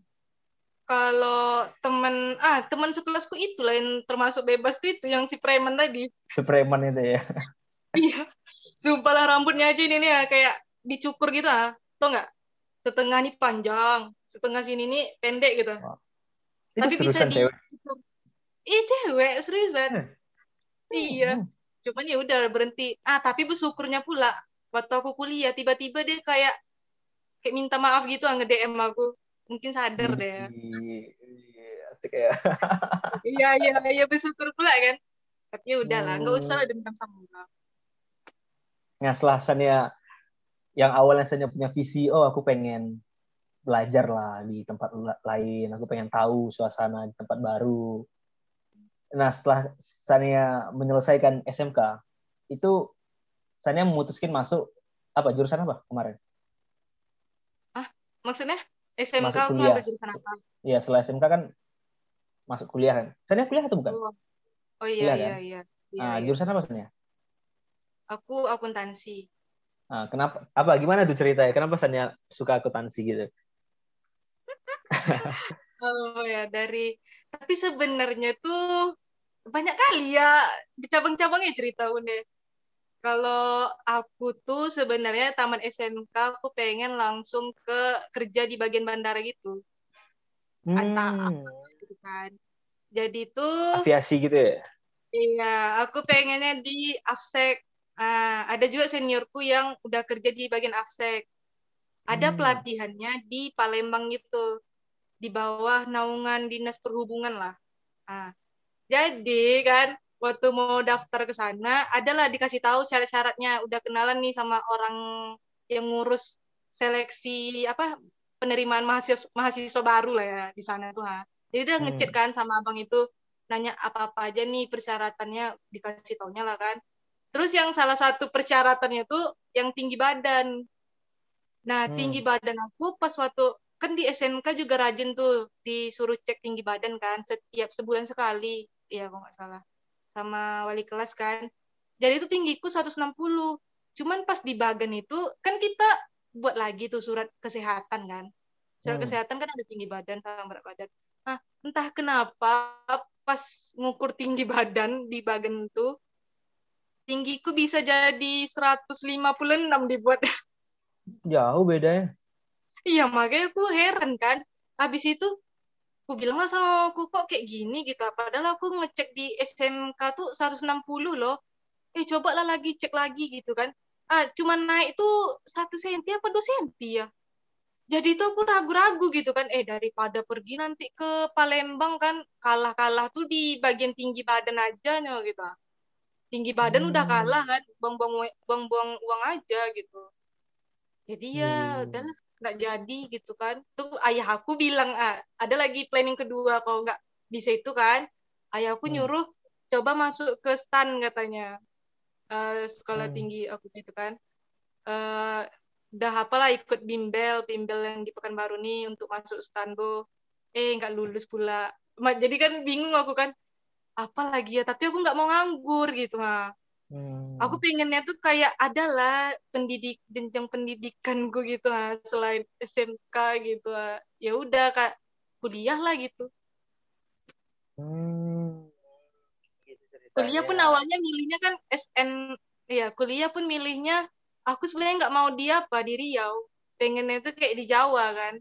Kalau teman ah teman sekelasku itu lah yang termasuk bebas tuh itu yang si preman tadi. Sepreman itu ya. [laughs] Iya. Sumpah lah rambutnya aja ini nih ya kayak dicukur gitu ah. Tau nggak? Setengah nih panjang, setengah sini nih pendek gitu. Itu Tapi bisa di cewek. Ih cewek seriusan. Eh. Iya. Hmm. Cuman ya udah berhenti. Ah tapi bersyukurnya pula waktu aku kuliah tiba-tiba dia kayak kayak minta maaf gitu ah nge-DM aku. Mungkin sadar deh. ya. Ih, Asik ya. [laughs] Iya iya iya bersyukur pula kan. Tapi ya udahlah, nggak usah lah dendam sama orang. Nah, setelah Sania yang awalnya Sania punya visi, oh aku pengen belajar lah di tempat la- lain, aku pengen tahu suasana di tempat baru. Nah, setelah Sania menyelesaikan SMK, itu Sania memutuskan masuk apa jurusan apa kemarin? Maksudnya SMK Masuk kuliah. jurusan apa? Iya, setelah SMK kan masuk kuliah kan. Sania kuliah atau bukan? Oh, oh iya Kuliah, iya kan? iya. Iya, Nah, iya. jurusan apa Sania? Aku akuntansi. Nah, kenapa? Apa? Gimana tuh ceritanya? Kenapa Sania suka akuntansi gitu? [laughs] Oh ya dari tapi sebenarnya tuh banyak kali ya di cabang-cabangnya cerita Unde. Kalau aku tuh sebenarnya taman SMK aku pengen langsung ke kerja di bagian bandara gitu. Atau Hmm, gitu kan. Jadi tuh aviasi gitu ya? iya, aku pengennya di AFSEC. Ah, ada juga seniorku yang udah kerja di bagian AFSEC. Ada Hmm. pelatihannya di Palembang gitu. Di bawah naungan Dinas Perhubungan lah. Ah, jadi kan waktu mau daftar ke sana, adalah dikasih tahu syarat-syaratnya. Udah kenalan nih sama orang yang ngurus seleksi apa penerimaan mahasiswa mahasiswa baru lah ya di sana tuh ha. Jadi udah Hmm. ngechat kan sama abang itu nanya apa-apa aja nih persyaratannya dikasih taunya lah kan. Terus yang salah satu persyaratannya tuh yang tinggi badan. Nah, Hmm. tinggi badan aku pas waktu kan di SMK juga rajin tuh disuruh cek tinggi badan kan setiap sebulan sekali. Iya, kalau nggak salah. Sama wali kelas kan. Jadi itu tinggiku 160. Cuman pas di bagan itu kan kita buat lagi tuh surat kesehatan kan. Surat Hmm. kesehatan kan ada tinggi badan sama berat badan. Nah, entah kenapa pas ngukur tinggi badan di bagan itu tinggiku bisa jadi 156 dibuat. [laughs] Jauh bedanya. Iya, makanya aku heran kan. Habis itu aku bilang lah sama aku kok kayak gini gitu. Padahal aku ngecek di SMK tuh 160 loh. Eh, coba lah lagi cek lagi gitu kan. Ah, cuman naik tuh satu senti apa dua senti ya. Jadi itu aku ragu-ragu gitu kan. Eh, daripada pergi nanti ke Palembang kan kalah-kalah tuh di bagian tinggi badan aja nyo gitu. Tinggi badan udah Hmm. kalah kan. Buang-buang buang-buang uang aja gitu. Jadi ya Hmm. udahlah nggak jadi gitu kan. Tuh ayah aku bilang ah, ada lagi planning kedua kalau nggak bisa itu kan. Ayahku Hmm. nyuruh coba masuk ke STAN katanya. Eh, sekolah Hmm. tinggi aku itu kan. Eh udah apalah ikut bimbel, bimbel yang di Pekanbaru nih untuk masuk STAN tuh. Eh nggak lulus pula. Jadi kan bingung aku kan. Apa lagi ya? Tapi aku nggak mau nganggur gitu ha. Hmm. Aku pengennya tuh kayak adalah pendidik jenjang pendidikanku gitu ah selain SMK gitu ah. Ya udah kak kuliah lah gitu. Hmm. Gitu. Kuliah pun awalnya milihnya kan SN ya kuliah pun milihnya aku sebenarnya nggak mau di apa di Riau. Pengennya tuh kayak di Jawa kan.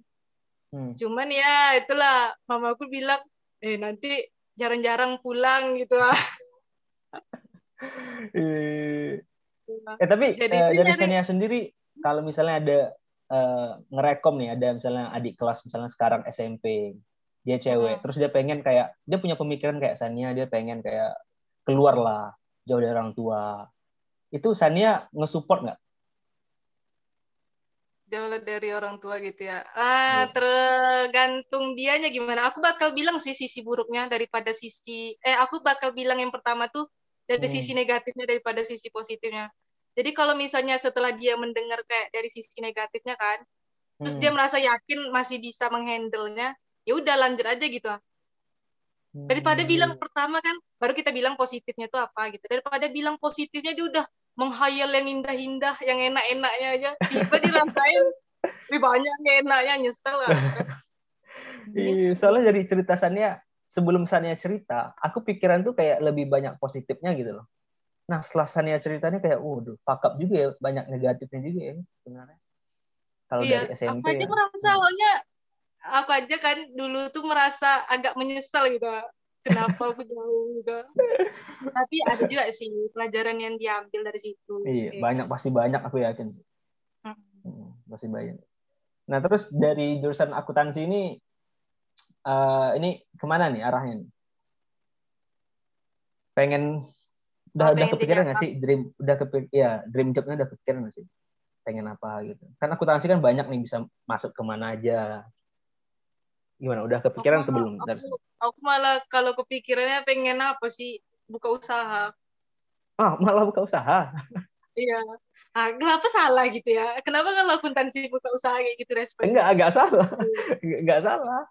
Hmm. Cuman ya itulah mamaku bilang eh nanti jarang-jarang pulang gitu ah. [laughs] Eh, eh, tapi Jadi itu dari Sania sendiri kalau misalnya ada eh, ngerekom nih ada misalnya adik kelas misalnya sekarang SMP dia cewek Hmm. terus dia pengen kayak dia punya pemikiran kayak Sania dia pengen kayak keluar lah jauh dari orang tua itu Sania ngesupport nggak? jauh dari orang tua gitu ya. Ah, Iya. tergantung dianya gimana. Aku bakal bilang sih sisi buruknya daripada sisi eh aku bakal bilang yang pertama tuh dari Hmm. sisi negatifnya daripada sisi positifnya. Jadi kalau misalnya setelah dia mendengar kayak dari sisi negatifnya kan, terus Hmm. dia merasa yakin masih bisa menghandle-nya, ya udah lanjut aja gitu. Daripada Hmm. bilang pertama kan, baru kita bilang positifnya tuh apa gitu. Daripada bilang positifnya dia udah menghayal yang indah-indah, yang enak-enaknya aja. Tiba dirasain, [laughs] lebih banyak yang enaknya, nyesel lah. Iya, soalnya dari cerita Sania sebelum Sania cerita, aku pikiran tuh kayak lebih banyak positifnya gitu loh. Nah setelah Sania ceritanya kayak, waduh, fuck up juga ya, banyak negatifnya juga ya sebenarnya. Kalau Iya, dari SMP aku aja ya. merasa awalnya, aku aja kan dulu tuh merasa agak menyesal gitu. Kenapa aku jauh gitu. [laughs] Tapi ada juga sih pelajaran yang diambil dari situ. Iya, Iya. banyak pasti banyak aku yakin. Hmm. Hmm, pasti banyak. Nah terus dari jurusan akuntansi ini, eh, ini ke mana nih arahnya nih? Pengen udah Oh, udah kepikiran nggak sih dream udah kepik ya dream jobnya udah kepikiran nggak sih? Pengen apa gitu? Kan akuntansi kan banyak nih bisa masuk ke mana aja. Gimana? Udah kepikiran Aku- atau belum? Aku, aku malah kalau kepikirannya pengen apa sih? Buka usaha. Ah [laughs] malah buka usaha. Iya. Ah, kenapa salah gitu ya? Kenapa kalau akuntansi buka usaha kayak gitu respect? Enggak, agak salah. Enggak enggak salah.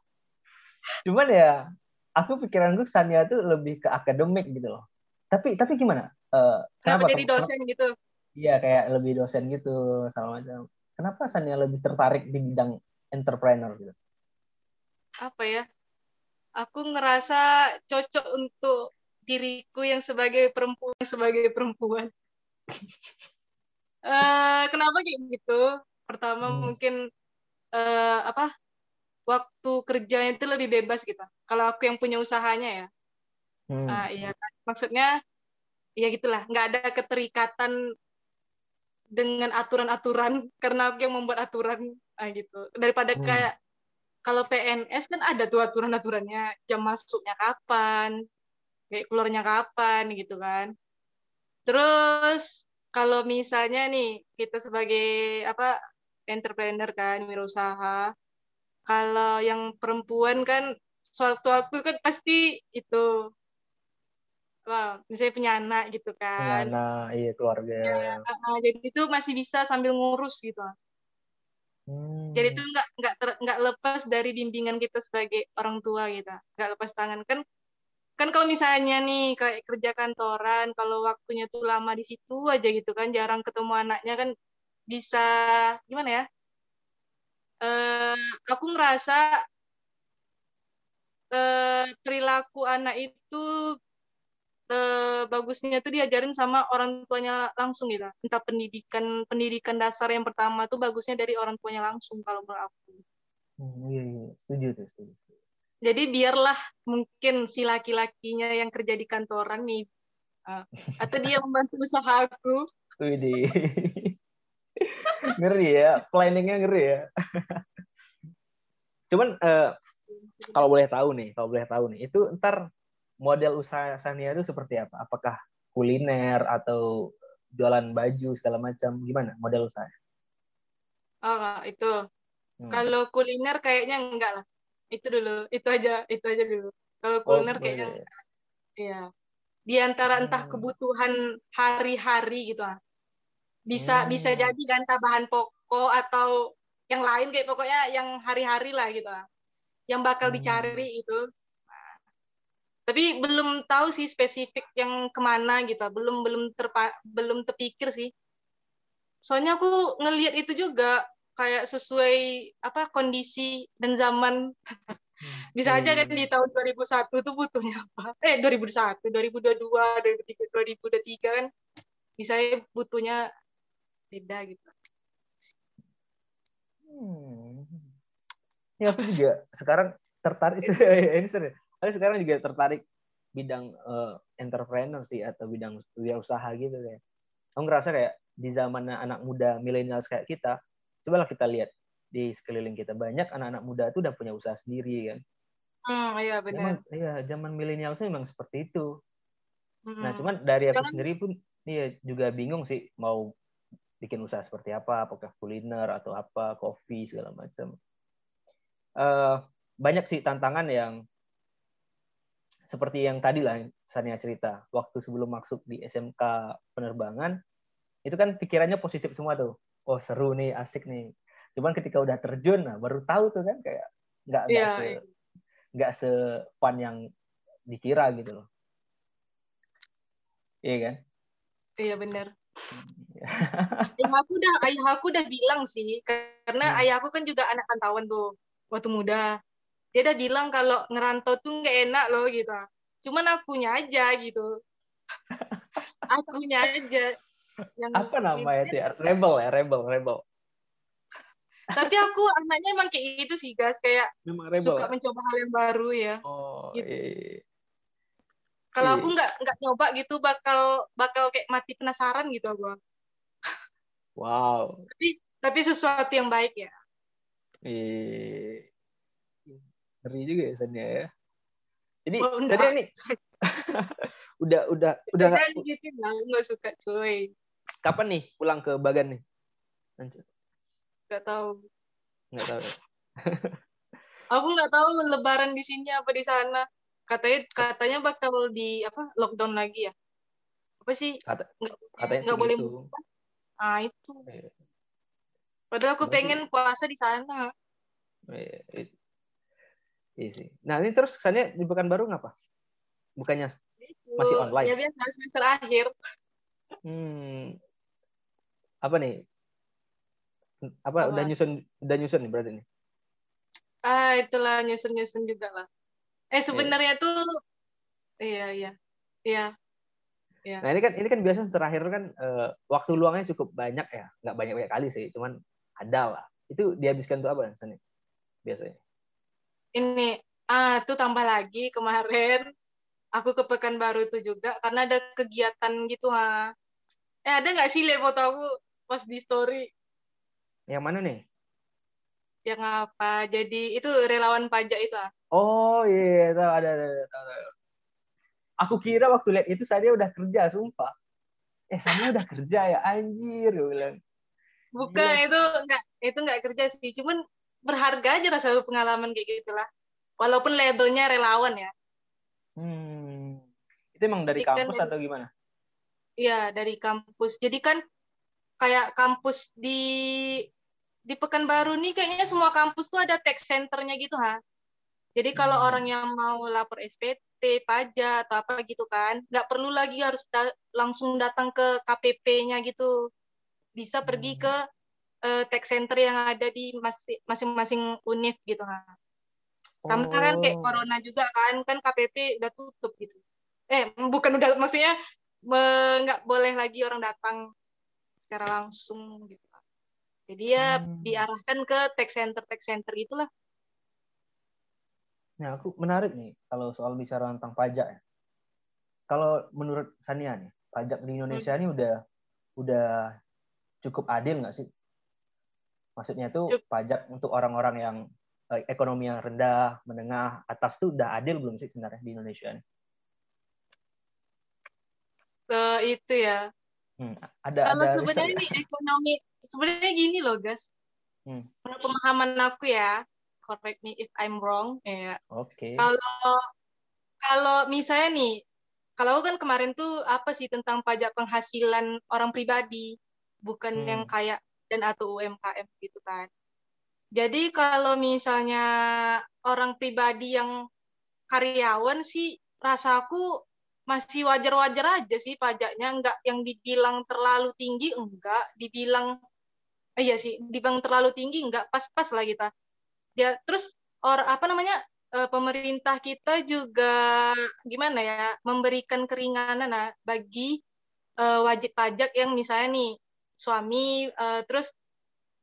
Cuman ya, aku pikiranku Sania tuh lebih ke akademik gitu loh. Tapi tapi gimana? Eh, Kenapa jadi Kenapa- dosen gitu? Iya kayak lebih dosen gitu sama macam. Kenapa Sania lebih tertarik di bidang entrepreneur gitu? Apa ya? Aku ngerasa cocok untuk diriku yang sebagai perempuan sebagai perempuan. uh, [laughs] kenapa kayak gitu? Pertama hmm. mungkin uh, apa? Waktu kerjanya itu lebih bebas gitu. Kalau aku yang punya usahanya ya. Hmm. Uh, iya kan. Maksudnya ya gitulah, nggak ada keterikatan dengan aturan-aturan [laughs] karena aku yang membuat aturan ah, gitu daripada hmm. kayak kalau PNS kan ada tuh aturan-aturannya jam masuknya kapan kayak keluarnya kapan gitu kan terus kalau misalnya nih kita sebagai apa entrepreneur kan wirausaha kalau yang perempuan kan suatu waktu kan pasti itu Wow, misalnya punya anak gitu kan. Punya anak, iya keluarga. Ya, jadi itu masih bisa sambil ngurus gitu. Hmm. Jadi itu nggak nggak nggak lepas dari bimbingan kita sebagai orang tua gitu, nggak lepas tangan kan kan kalau misalnya nih kayak kerja kantoran kalau waktunya tuh lama di situ aja gitu kan jarang ketemu anaknya kan bisa gimana ya uh, aku ngerasa uh, perilaku anak itu eh, bagusnya tuh diajarin sama orang tuanya langsung gitu. Entah pendidikan pendidikan dasar yang pertama tuh bagusnya dari orang tuanya langsung kalau menurut aku. Hmm, iya, iya, setuju tuh, setuju. Jadi biarlah mungkin si laki-lakinya yang kerja di kantoran nih, uh, atau dia [laughs] membantu usaha aku. Widih. Ngeri ya, planningnya ngeri ya. Cuman uh, kalau boleh tahu nih, kalau boleh tahu nih, itu ntar model usaha Sania itu seperti apa? Apakah kuliner atau jualan baju segala macam? Gimana model usaha? Oh, itu. Hmm. Kalau kuliner kayaknya enggak lah. Itu dulu, itu aja, itu aja dulu. Kalau oh, kuliner oh, kayaknya enggak. Iya. Di antara hmm. entah kebutuhan hari-hari gitu ah. Bisa hmm. bisa jadi kan bahan pokok atau yang lain kayak pokoknya yang hari-hari lah gitu. Yang bakal hmm. dicari itu tapi belum tahu sih spesifik yang ke mana gitu belum belum terpa belum terpikir sih soalnya aku ngelihat itu juga kayak sesuai apa kondisi dan zaman hmm. bisa aja kan di tahun 2001 tuh butuhnya apa eh 2001 2022 2023 kan bisa butuhnya beda gitu hmm. ya aku juga sekarang tertarik [laughs] [laughs] ini serius sekarang juga tertarik bidang uh, entrepreneur sih atau bidang usaha gitu ya. Aku ngerasa kayak di zaman anak muda milenial kayak kita, cobalah kita lihat di sekeliling kita banyak anak-anak muda itu udah punya usaha sendiri kan. Hmm, iya benar. Iya, zaman milenial sih memang seperti itu. Hmm. Nah, cuman dari aku Jangan... sendiri pun iya juga bingung sih mau bikin usaha seperti apa, apakah kuliner atau apa, kopi segala macam. Uh, banyak sih tantangan yang seperti yang tadi lah Sania cerita. Waktu sebelum masuk di SMK penerbangan itu kan pikirannya positif semua tuh. Oh seru nih asik nih. Cuman ketika udah terjun nah baru tahu tuh kan kayak nggak nggak yeah. se nggak se fun yang dikira gitu loh. Iya kan? Iya benar ayah aku udah ayah aku udah bilang sih karena hmm. ayah aku kan juga anak pantauan tuh waktu muda dia udah bilang kalau ngerantau tuh nggak enak loh gitu cuman akunya aja gitu [laughs] akunya aja yang apa namanya itu ya rebel ya rebel rebel tapi aku anaknya emang kayak gitu sih guys kayak rebel, suka ya? mencoba hal yang baru ya oh, gitu. iya. iya. Kalau aku iya. nggak nggak nyoba gitu bakal bakal kayak mati penasaran gitu aku. [laughs] Wow. Tapi tapi sesuatu yang baik ya. Iya. Ngeri juga ya Sania ya. Jadi oh, Sania nih. [laughs] Udah udah udah nggak gitu nggak suka cuy. Kapan nih pulang ke Bagan nih? Nggak tahu. Nggak tahu aku nggak tahu lebaran di sini apa di sana katanya katanya bakal di apa lockdown lagi ya apa sih Kata, nggak katanya nggak boleh itu. ah itu iya. padahal aku pengen puasa di sana iya, Iya sih. Nah ini terus kesannya di Pekanbaru ngapa? Bukannya masih online? Ya biasa semester akhir. Hmm. apa nih? Apa, Apa? udah nyusun udah nyusun nih berarti nih? Ah, itulah nyusun-nyusun juga lah. Eh, sebenarnya tuh iya, iya. Iya. Nah ini kan ini kan biasa terakhir kan eh, waktu luangnya cukup banyak ya, nggak banyak banyak kali sih, cuman ada lah. Itu dihabiskan tuh apa Sani? Biasanya. Ini ah tuh tambah lagi kemarin aku ke Pekanbaru itu juga karena ada kegiatan gitu ha. Eh ada nggak sih lihat foto aku pas di story Yang mana nih? yang apa? Jadi itu relawan pajak itu ah. Oh iya, tahu ada ada, ada, tahu, tahu. Aku kira waktu lihat itu Sania udah kerja, sumpah. Eh Sania udah kerja ya, anjir, gue bilang. Bukan itu nggak itu nggak kerja sih, cuman berharga aja rasa pengalaman kayak gitulah. Walaupun labelnya relawan ya. Hmm. Itu emang dari Jadi kan kampus dari- atau gimana? Iya, dari kampus. Jadi kan kayak kampus di di Pekanbaru nih kayaknya semua kampus tuh ada tech centernya gitu ha. Jadi kalau Hmm. orang yang mau lapor SPT, pajak atau apa gitu kan, nggak perlu lagi harus da- langsung datang ke KPP-nya gitu. Bisa pergi Hmm. ke eh, tech center yang ada di masi- masing-masing univ gitu ha. Sama kan kayak Oh. corona juga kan, kan KPP udah tutup gitu. Eh, bukan udah maksudnya nggak boleh lagi orang datang secara langsung gitu. Jadi ya Hmm. diarahkan ke tech center tech center itulah. Nah, aku menarik nih kalau soal bicara tentang pajak ya. Kalau menurut Sania nih, pajak di Indonesia Hmm. ini udah udah cukup adil nggak sih? Maksudnya tuh Cukup. pajak untuk orang-orang yang eh, ekonomi yang rendah, menengah, atas tuh udah adil belum sih sebenarnya di Indonesia nih? Eh, itu ya. Hmm, ada Kalau ada sebenarnya ini ekonomi sebenarnya gini loh, guys. Hmm. Menurut pemahaman aku ya, correct me if I'm wrong, ya. Oke. Kalau kalau misalnya nih, kalau kan kemarin tuh apa sih tentang pajak penghasilan orang pribadi, bukan Hmm. yang kayak dan atau UMKM gitu kan. Jadi kalau misalnya orang pribadi yang karyawan sih, rasaku masih wajar-wajar aja sih pajaknya, enggak yang dibilang terlalu tinggi, enggak, dibilang eh, iya sih, dibilang terlalu tinggi, enggak pas-pas lah kita. Ya, terus orang apa namanya eh, pemerintah kita juga gimana ya memberikan keringanan nah, bagi eh, wajib pajak yang misalnya nih suami eh, terus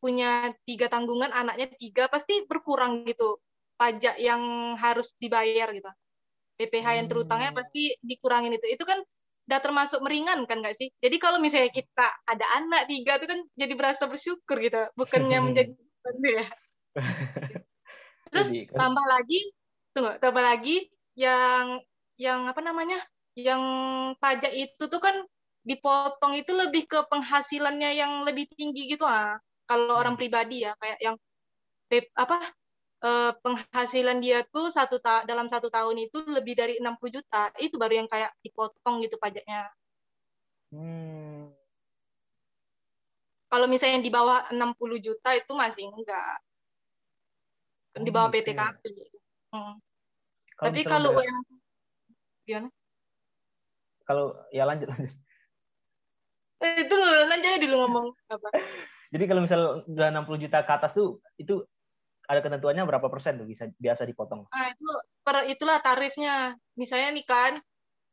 punya tiga tanggungan anaknya tiga pasti berkurang gitu pajak yang harus dibayar gitu. PPh yang terutangnya Hmm. pasti dikurangin itu. Itu kan udah termasuk meringankan nggak sih? Jadi kalau misalnya kita ada anak tiga itu kan jadi berasa bersyukur gitu bukannya [laughs] menjadi ya [laughs] Terus Jadi, kan- tambah lagi, tunggu, tambah lagi yang yang apa namanya? Yang pajak itu tuh kan dipotong itu lebih ke penghasilannya yang lebih tinggi gitu ah. Kalau orang Hmm. pribadi ya kayak yang apa eh, penghasilan dia tuh satu ta- dalam satu tahun itu lebih dari 60 juta itu baru yang kayak dipotong gitu pajaknya Hmm. kalau misalnya di bawah 60 juta itu masih enggak Oh, di bawah gitu ya. PTKP Hmm. Kalau tapi kalau yang gimana kalau ya lanjut lanjut. Eh, itu nanti aja dulu ngomong apa. [laughs] Jadi kalau misal udah 60 juta ke atas tuh itu ada ketentuannya berapa persen tuh bisa biasa dipotong? Nah, itu per itulah tarifnya. Misalnya nih kan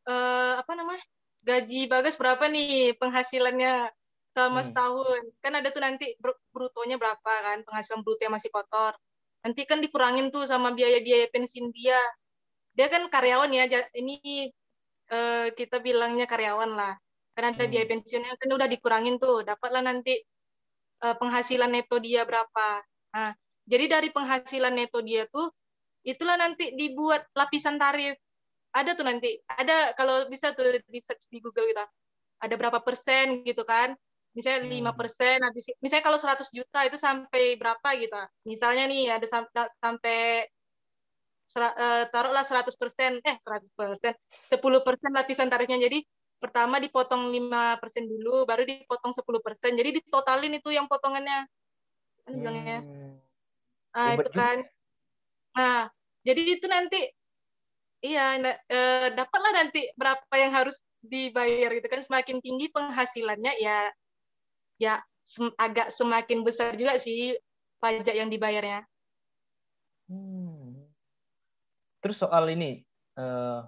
eh, apa namanya? Gaji Bagas berapa nih penghasilannya selama Hmm. setahun? Kan ada tuh nanti br- brutonya berapa kan? Penghasilan bruto yang masih kotor. Nanti kan dikurangin tuh sama biaya-biaya pensiun dia. Dia kan karyawan ya. Ini eh, kita bilangnya karyawan lah. Karena ada Hmm. biaya pensiunnya kan udah dikurangin tuh. Dapatlah nanti eh, penghasilan neto dia berapa. Nah, jadi dari penghasilan neto dia tuh itulah nanti dibuat lapisan tarif. Ada tuh nanti, ada kalau bisa tuh di search di Google gitu. Ada berapa persen gitu kan. Misalnya Hmm. lima persen, habis misalnya kalau 100 juta itu sampai berapa gitu. Misalnya nih ada sam- sampai sera- eh, taruhlah 100 persen, eh 100 persen, 10 persen lapisan tarifnya. Jadi pertama dipotong 5 persen dulu, baru dipotong 10 persen. Jadi ditotalin itu yang potongannya. Kan bilangnya. Hmm. Nah, itu kan. Nah, jadi itu nanti iya eh, dapatlah nanti berapa yang harus dibayar gitu kan semakin tinggi penghasilannya ya ya sem- agak semakin besar juga sih pajak yang dibayarnya. Hmm. Terus soal ini eh,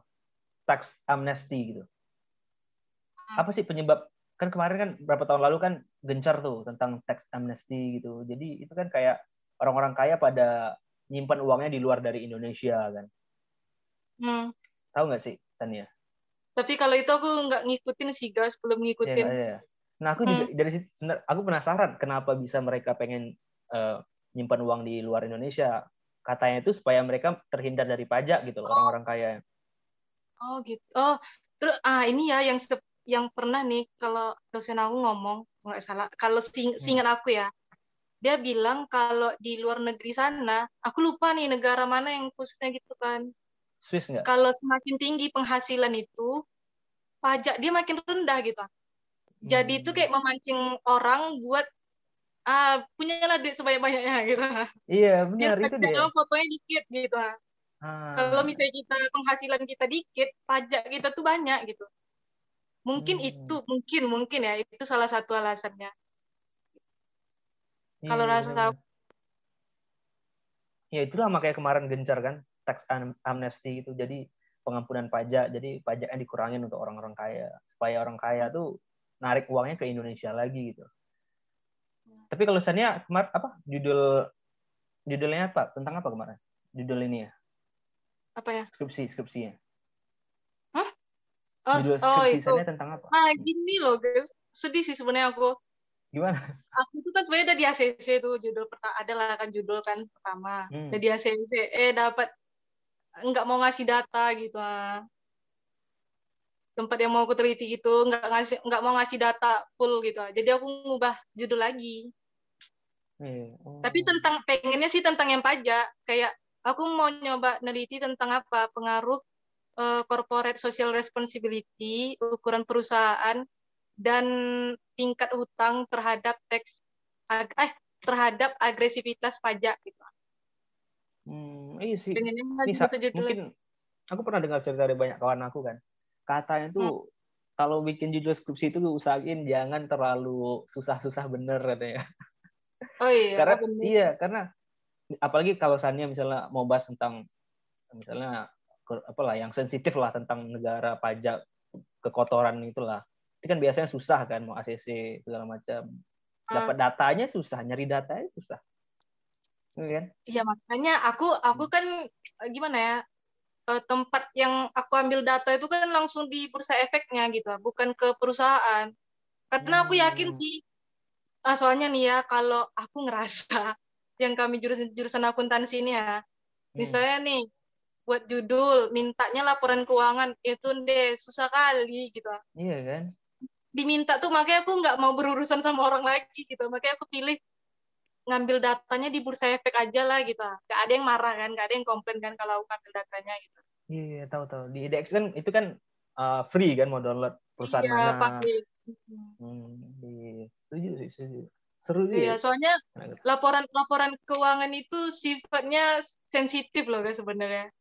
tax amnesty gitu. Hmm. Apa sih penyebab? Kan kemarin kan berapa tahun lalu kan gencar tuh tentang tax amnesty gitu. Jadi itu kan kayak orang-orang kaya pada nyimpan uangnya di luar dari Indonesia kan. Hmm. Tahu nggak sih, Sania? Tapi kalau itu aku nggak ngikutin sih guys, belum Iya, ngikutin. iya, iya. Nah, aku juga dari situ aku penasaran kenapa bisa mereka pengen eh, nyimpan uang di luar Indonesia. Katanya itu supaya mereka terhindar dari pajak gitu loh, orang-orang kaya. Oh gitu. Oh, terus ah ini ya yang yang pernah nih kalau dosen aku ngomong nggak salah, kalau sing, Hmm. seingat aku ya, dia bilang kalau di luar negeri sana, aku lupa nih negara mana yang khususnya gitu kan. Swiss nggak? Kalau semakin tinggi penghasilan itu, pajak dia makin rendah gitu. Jadi itu Hmm. kayak memancing orang buat ah punyalah duit sebanyak-banyaknya [laughs] gitu. Iya, Biar benar itu dia. pajaknya fotonya dikit gitu. Ah. Kalau misalnya kita penghasilan kita dikit, pajak kita tuh banyak gitu. Mungkin Hmm. itu, mungkin mungkin ya itu salah satu alasannya. Iya, kalau iya, rasa benar-benar. Ya itulah makanya kemarin gencar kan tax am- amnesty itu jadi pengampunan pajak jadi pajaknya dikurangin untuk orang-orang kaya supaya orang kaya tuh narik uangnya ke Indonesia lagi gitu. Tapi kalau Sania kemarin apa judul judulnya apa tentang apa kemarin judul ini ya Apa ya? skripsi skripsinya Oh, judul oh skripsi itu. Sania tentang apa? Nah, gini loh guys. Sedih sih sebenarnya aku. Gimana? Aku tuh kan sebenarnya udah di ACC tuh judul pertama adalah kan judul kan pertama. Hmm. Udah di ACC eh dapat nggak mau ngasih data gitu ah. Tempat yang mau aku teliti gitu nggak ngasih nggak mau ngasih data full gitu. Jadi aku ngubah judul lagi. Iya. Oh. Tapi tentang pengennya sih tentang yang pajak. Kayak aku mau nyoba neliti tentang apa pengaruh eh, corporate social responsibility, ukuran perusahaan dan tingkat hutang terhadap teks ag- eh terhadap agresivitas pajak gitu. Hmm, iya sih. Pengennya Ini sa- judulnya. mungkin aku pernah dengar cerita dari banyak kawan aku kan. Katanya tuh kalau bikin judul skripsi itu usahain jangan terlalu susah-susah bener katanya. Oh iya, karena bener. iya karena apalagi kalau Sania misalnya mau bahas tentang misalnya apalah yang sensitif lah tentang negara pajak kekotoran itulah. Itu kan biasanya susah kan mau ACC segala macam. Ah. Dapat datanya susah, nyari datanya susah. Iya kan? Iya makanya aku aku kan gimana ya eh, tempat yang aku ambil data itu kan langsung di bursa efeknya gitu, bukan ke perusahaan. Karena aku yakin Hmm. sih, ah, soalnya nih ya kalau aku ngerasa [laughs] yang kami jurusan jurusan akuntansi ini ya, Hmm. misalnya nih buat judul mintanya laporan keuangan itu deh susah kali gitu. Iya kan? Diminta tuh makanya aku nggak mau berurusan sama orang lagi gitu, makanya aku pilih ngambil datanya di bursa efek aja lah gitu. Gak ada yang marah kan, gak ada yang komplain kan kalau ngambil datanya gitu. Iya, iya, tahu tahu. Di IDX kan itu kan uh, free kan mau download perusahaan iya, mana. pakai. Hmm, iya. Setuju sih, setuju. Seru juga. Iya, ya. soalnya laporan laporan keuangan itu sifatnya sensitif loh guys sebenarnya.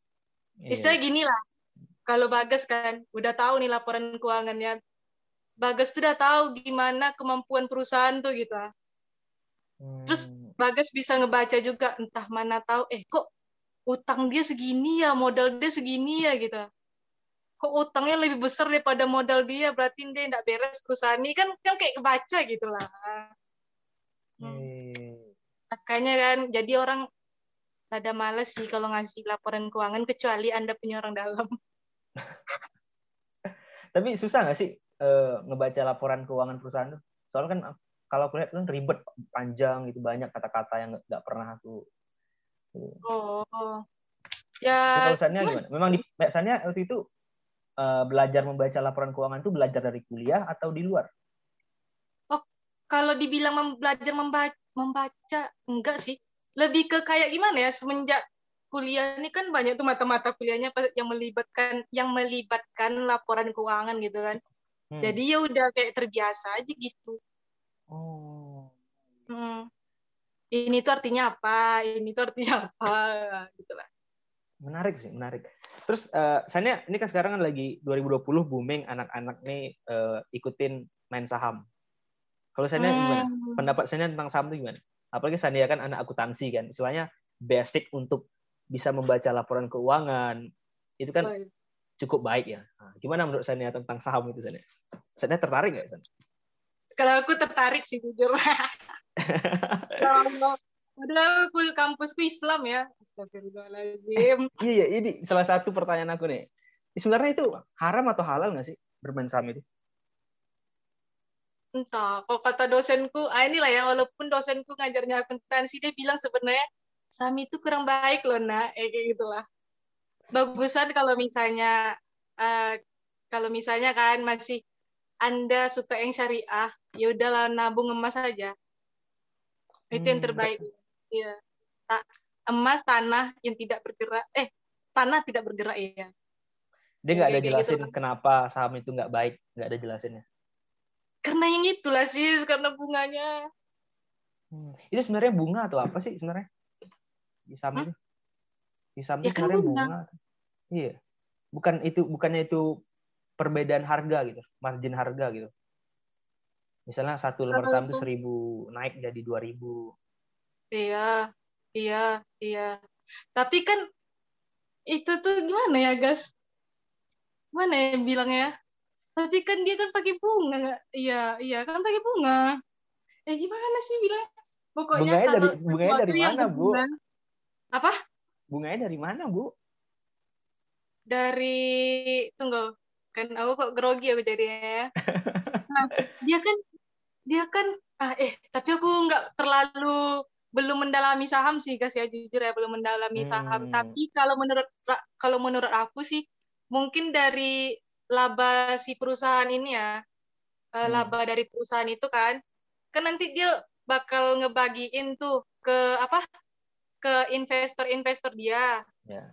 Iya. Istilahnya gini lah. Kalau Bagas kan udah tahu nih laporan keuangannya. Bagas tuh udah tahu gimana kemampuan perusahaan tuh gitu. Hmm, terus Bagas bisa ngebaca juga entah mana tahu eh kok utang dia segini ya, modal dia segini ya gitu. Kok utangnya lebih besar daripada modal dia, berarti dia tidak beres perusahaan ini kan kan kayak kebaca gitu lah. Hmm. iya. Makanya kan jadi orang rada males sih kalau ngasih laporan keuangan kecuali Anda punya orang dalam. [laughs] Tapi susah nggak sih eh, ngebaca laporan keuangan perusahaan tuh? Soalnya kan kalau aku lihat kan ribet, panjang gitu, banyak kata-kata yang nggak- pernah aku. Oh. Ya, cuman- gimana? Memang di Mbak Sania waktu itu eh, belajar membaca laporan keuangan itu belajar dari kuliah atau di luar? kalau dibilang mem- belajar membaca, membaca enggak sih. Lebih ke kayak gimana ya semenjak kuliah ini kan banyak tuh mata-mata kuliahnya yang melibatkan yang melibatkan laporan keuangan gitu kan. Hmm. Jadi ya udah kayak terbiasa aja gitu. Oh. Hmm. Ini tuh artinya apa? Ini tuh artinya apa? [laughs] Gitu lah. Menarik sih, menarik. Terus eh Sania ini kan sekarang kan lagi 2020 booming anak-anak nih eh, ikutin main saham. Kalau Sania gimana? Hmm. Pendapat Sania tentang saham itu gimana? Apalagi Sania kan anak akuntansi kan, istilahnya basic untuk bisa membaca laporan keuangan itu kan cukup baik ya. Nah, gimana menurut Sania tentang saham itu Sania? Sania tertarik nggak? San? Kalau aku tertarik sih jujur. [laughs] Kalau Padahal aku kampusku Islam ya. Astagfirullahaladzim. Iya, iya, ini salah satu pertanyaan aku nih. Sebenarnya itu haram atau halal nggak sih bermain saham itu? Entah, kalau kata dosenku, ah inilah ya, walaupun dosenku ngajarnya akuntansi, dia bilang sebenarnya saham itu kurang baik loh, nak. Eh, kayak gitulah. Bagusan kalau misalnya, eh, kalau misalnya kan masih Anda suka yang syariah, ya udahlah nabung emas saja. Itu yang Hmm, terbaik. Iya. Ta- emas tanah yang tidak bergerak, eh tanah tidak bergerak ya. Dia nggak ada gitu jelasin kan. kenapa saham itu nggak baik, nggak ada jelasinnya. Karena yang itulah sih, karena bunganya. Hmm. Itu sebenarnya bunga atau apa sih sebenarnya? Di saham itu? Di saham Ya itu kan sebenarnya bunga. bunga. Iya. Bukan itu bukannya itu perbedaan harga gitu, margin harga gitu. Misalnya satu lembar saham itu seribu naik jadi dua ribu. Iya, iya, iya. Tapi kan itu tuh gimana ya, Gas? Gimana ya bilangnya? Tapi kan dia kan pakai bunga, nggak? Iya, iya kan pakai bunga. Eh gimana sih bilang? Pokoknya Bunganya kalau dari- bunganya dari mana, Bu? apa? Bunganya dari mana, Bu? Dari tunggu, kan aku kok grogi aku jadinya ya. [laughs] Nah, dia kan dia kan ah eh tapi aku nggak terlalu belum mendalami saham sih guys ya jujur ya belum mendalami saham Hmm. tapi kalau menurut kalau menurut aku sih mungkin dari laba si perusahaan ini ya eh, Hmm. laba dari perusahaan itu kan kan nanti dia bakal ngebagiin tuh ke apa ke investor-investor dia Ya.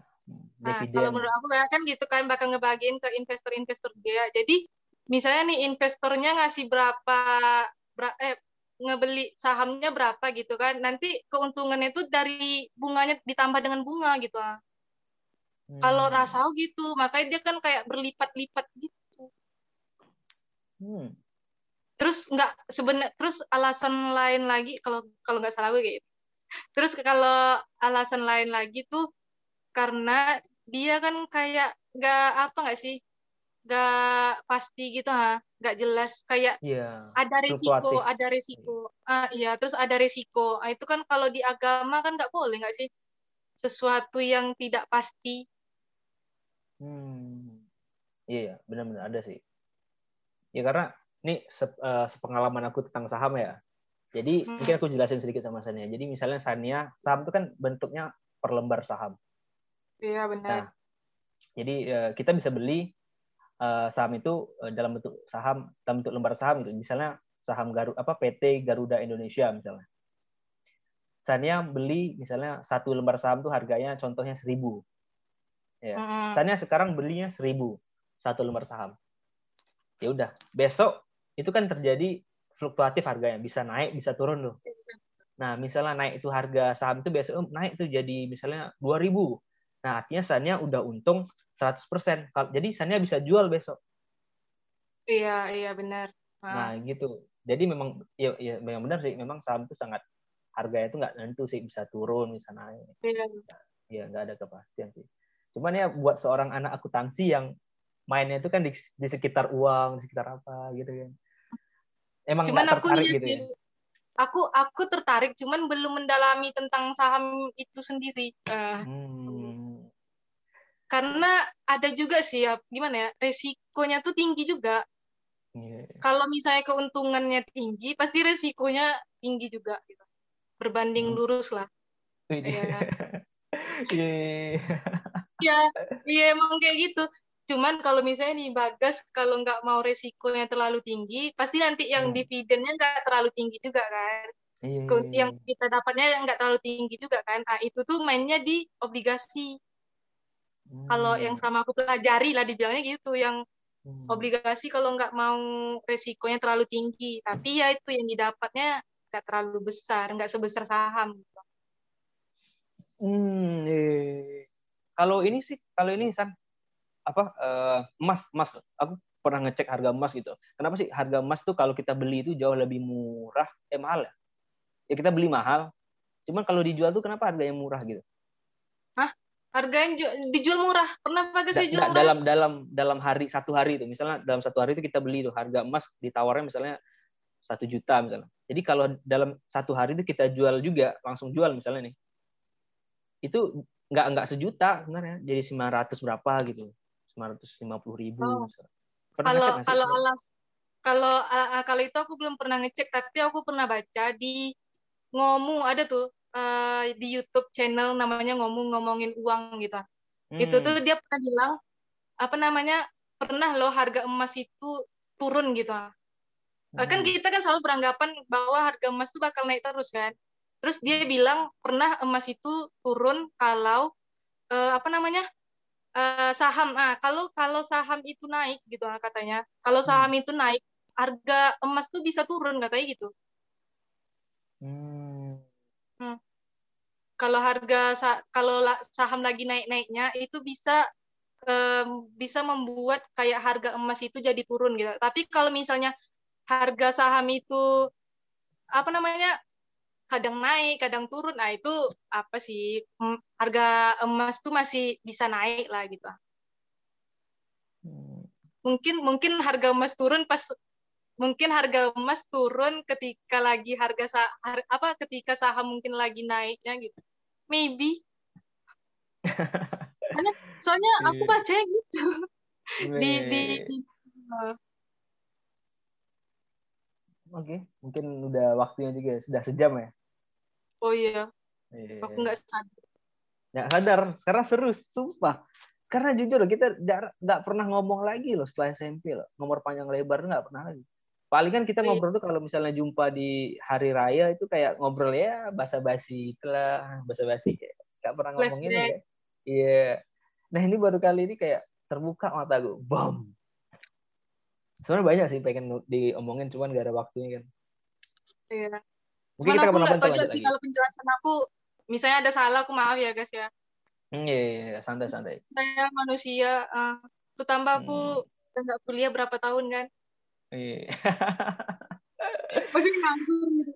Nah, Dividen. kalau menurut aku ya kan gitu kan bakal ngebagiin ke investor-investor dia. Jadi misalnya nih investornya ngasih berapa bera- eh ngebeli sahamnya berapa gitu kan. Nanti keuntungannya itu dari bunganya ditambah dengan bunga gitu. ah. Kalau Hmm. rasau gitu, makanya dia kan kayak berlipat-lipat gitu. Hmm. Terus nggak sebenarnya terus alasan lain lagi kalau kalau nggak salah gue kayak gitu. Terus kalau alasan lain lagi tuh karena dia kan kayak nggak apa nggak sih nggak pasti gitu ha nggak jelas kayak Iya. ada resiko Fluktuatif. ada resiko ah iya terus ada resiko ah, itu kan kalau di agama kan nggak boleh nggak sih sesuatu yang tidak pasti Hmm. Iya, benar-benar ada sih. Ya karena ini se- eh, sepengalaman aku tentang saham ya. Jadi Hmm. mungkin aku jelasin sedikit sama Sania. Jadi misalnya Sania, saham itu kan bentuknya per lembar saham. iya benar Nah, jadi eh, kita bisa beli eh, saham itu eh, dalam bentuk saham, dalam bentuk lembar saham gitu. Misalnya saham Garu apa PT Garuda Indonesia misalnya. Sania beli misalnya satu lembar saham tuh harganya contohnya seribu. Ya. Mm-mm. Sania sekarang belinya seribu satu lembar saham. Ya udah, besok itu kan terjadi fluktuatif harganya, bisa naik, bisa turun loh. Nah, misalnya naik itu harga saham itu besok naik tuh jadi misalnya 2000. Nah, artinya Sania udah untung 100%. Kal- Jadi Sania bisa jual besok. iya iya benar Nah, Ah, gitu. Jadi memang ya, ya memang benar sih, memang saham itu sangat harganya itu nggak nentu sih, bisa turun, bisa naik. iya. ya nggak ada kepastian sih. Cuman ya buat seorang anak akuntansi yang mainnya itu kan di, di sekitar uang, di sekitar apa gitu kan. Emang cuman aku tertarik iya gitu sih ya. aku aku tertarik cuman belum mendalami tentang saham itu sendiri Eh, Hmm. Karena ada juga sih ya gimana ya resikonya tuh tinggi juga Iya. kalau misalnya keuntungannya tinggi pasti resikonya tinggi juga gitu berbanding Hmm. lurus lah Wih, [laughs] Iya. Iya. iya iya emang kayak gitu cuman kalau misalnya nih bagas kalau nggak mau resikonya terlalu tinggi pasti nanti yang Hmm. dividennya nggak terlalu tinggi juga kan Iya. Ke- yang kita dapatnya nggak terlalu tinggi juga kan ah itu tuh mainnya di obligasi kalau Hmm. yang sama aku pelajari lah dibilangnya gitu yang Hmm. obligasi kalau nggak mau resikonya terlalu tinggi tapi ya itu yang didapatnya nggak terlalu besar nggak sebesar saham Hmm, iya. Kalau ini sih, kalau ini San apa eh, emas emas aku pernah ngecek harga emas gitu. Kenapa sih harga emas tuh kalau kita beli itu jauh lebih murah, eh mahal ya? Ya kita beli mahal, cuman kalau dijual tuh kenapa harganya murah gitu? Harga yang ju- dijual murah. Pernah pakai Da- saya jual da- murah? dalam dalam dalam hari satu hari itu, misalnya dalam satu hari itu kita beli tuh harga emas ditawarnya misalnya satu juta misalnya. Jadi kalau dalam satu hari itu kita jual juga langsung jual misalnya nih, itu nggak nggak sejuta sebenarnya, jadi 900 berapa gitu, 950 ribu. Oh. kalau sih? kalau alas kalau kalau itu aku belum pernah ngecek tapi aku pernah baca di ngomu ada tuh eh, di YouTube channel namanya ngomong ngomongin uang gitu. Itu Hmm. tuh dia pernah bilang apa namanya pernah loh harga emas itu turun gitu. Eh, kan Hmm. kita kan selalu beranggapan bahwa harga emas itu bakal naik terus kan. Terus dia bilang pernah emas itu turun kalau eh, apa namanya eh, saham. Ah kalau kalau saham itu naik gitu lah katanya. Kalau saham itu naik harga emas tuh bisa turun katanya gitu. Hmm. Kalau harga kalau la- saham lagi naik-naiknya itu bisa em, bisa membuat kayak harga emas itu jadi turun gitu. Tapi kalau misalnya harga saham itu apa namanya kadang naik, kadang turun, nah itu apa sih harga emas tuh masih bisa naik lah gitu. Hmm. Mungkin mungkin harga emas turun pas mungkin harga emas turun ketika lagi harga sa- har- apa ketika saham mungkin lagi naiknya gitu. Maybe. [laughs] Soalnya, soalnya aku Iya. baca gitu di di, Weh. di eh, Oke, mungkin udah waktunya juga sudah sejam ya. oh iya, Iya. aku nggak sadar. nggak sadar karena seru sumpah karena jujur kita nggak pernah ngomong lagi loh setelah SMP loh nomor panjang lebar nggak pernah lagi paling kan kita Iya. ngobrol tuh kalau misalnya jumpa di hari raya itu kayak ngobrol ya basa-basi itulah basa-basi kayak nggak pernah ngomong ini Flashback. ya iya nah ini baru kali ini kayak terbuka mata gue bom sebenarnya banyak sih pengen diomongin cuman gak ada waktunya kan Iya. mungkin Cuman kita aku nggak tahu sih kalau penjelasan aku, misalnya ada salah aku maaf ya guys ya. Hmm, iya, iya, iya, santai santai Saya manusia, eh, terutambah aku Hmm. udah nggak kuliah berapa tahun kan, Iya. masih nganggur gitu.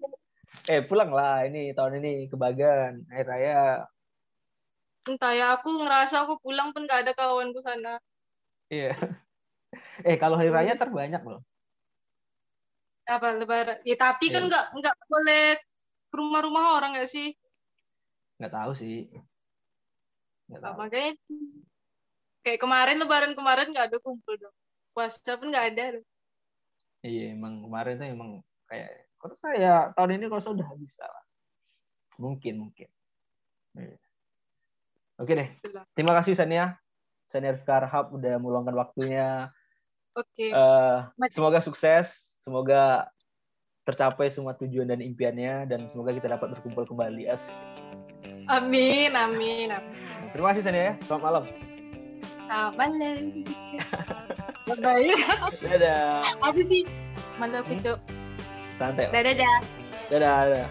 eh pulang lah ini tahun ini ke Bagan air raya Entah ya, aku ngerasa aku pulang pun nggak ada kawanku sana. iya eh kalau hari raya terbanyak loh Apa lebaran? Ya tapi kan Iya. nggak nggak boleh ke rumah-rumah orang nggak sih? nggak tahu sih nggak tahu makanya kayak kemarin lebaran kemarin nggak ada kumpul dong. Puasa pun nggak ada. Iya emang kemarin tuh emang kayak kalau saya tahun ini kalau sudah bisa lah mungkin mungkin Iya. oke deh terima kasih Sania Sania Arhab udah meluangkan waktunya Oke. Eh, Mas- semoga sukses semoga tercapai semua tujuan dan impiannya dan semoga kita dapat berkumpul kembali As. Amin, amin, amin. terima kasih Sania ya selamat malam Selamat malam. [laughs] Bye. dadah Apa sih? Malu aku, Cok. santai Dadah, dadah. dadah, dadah.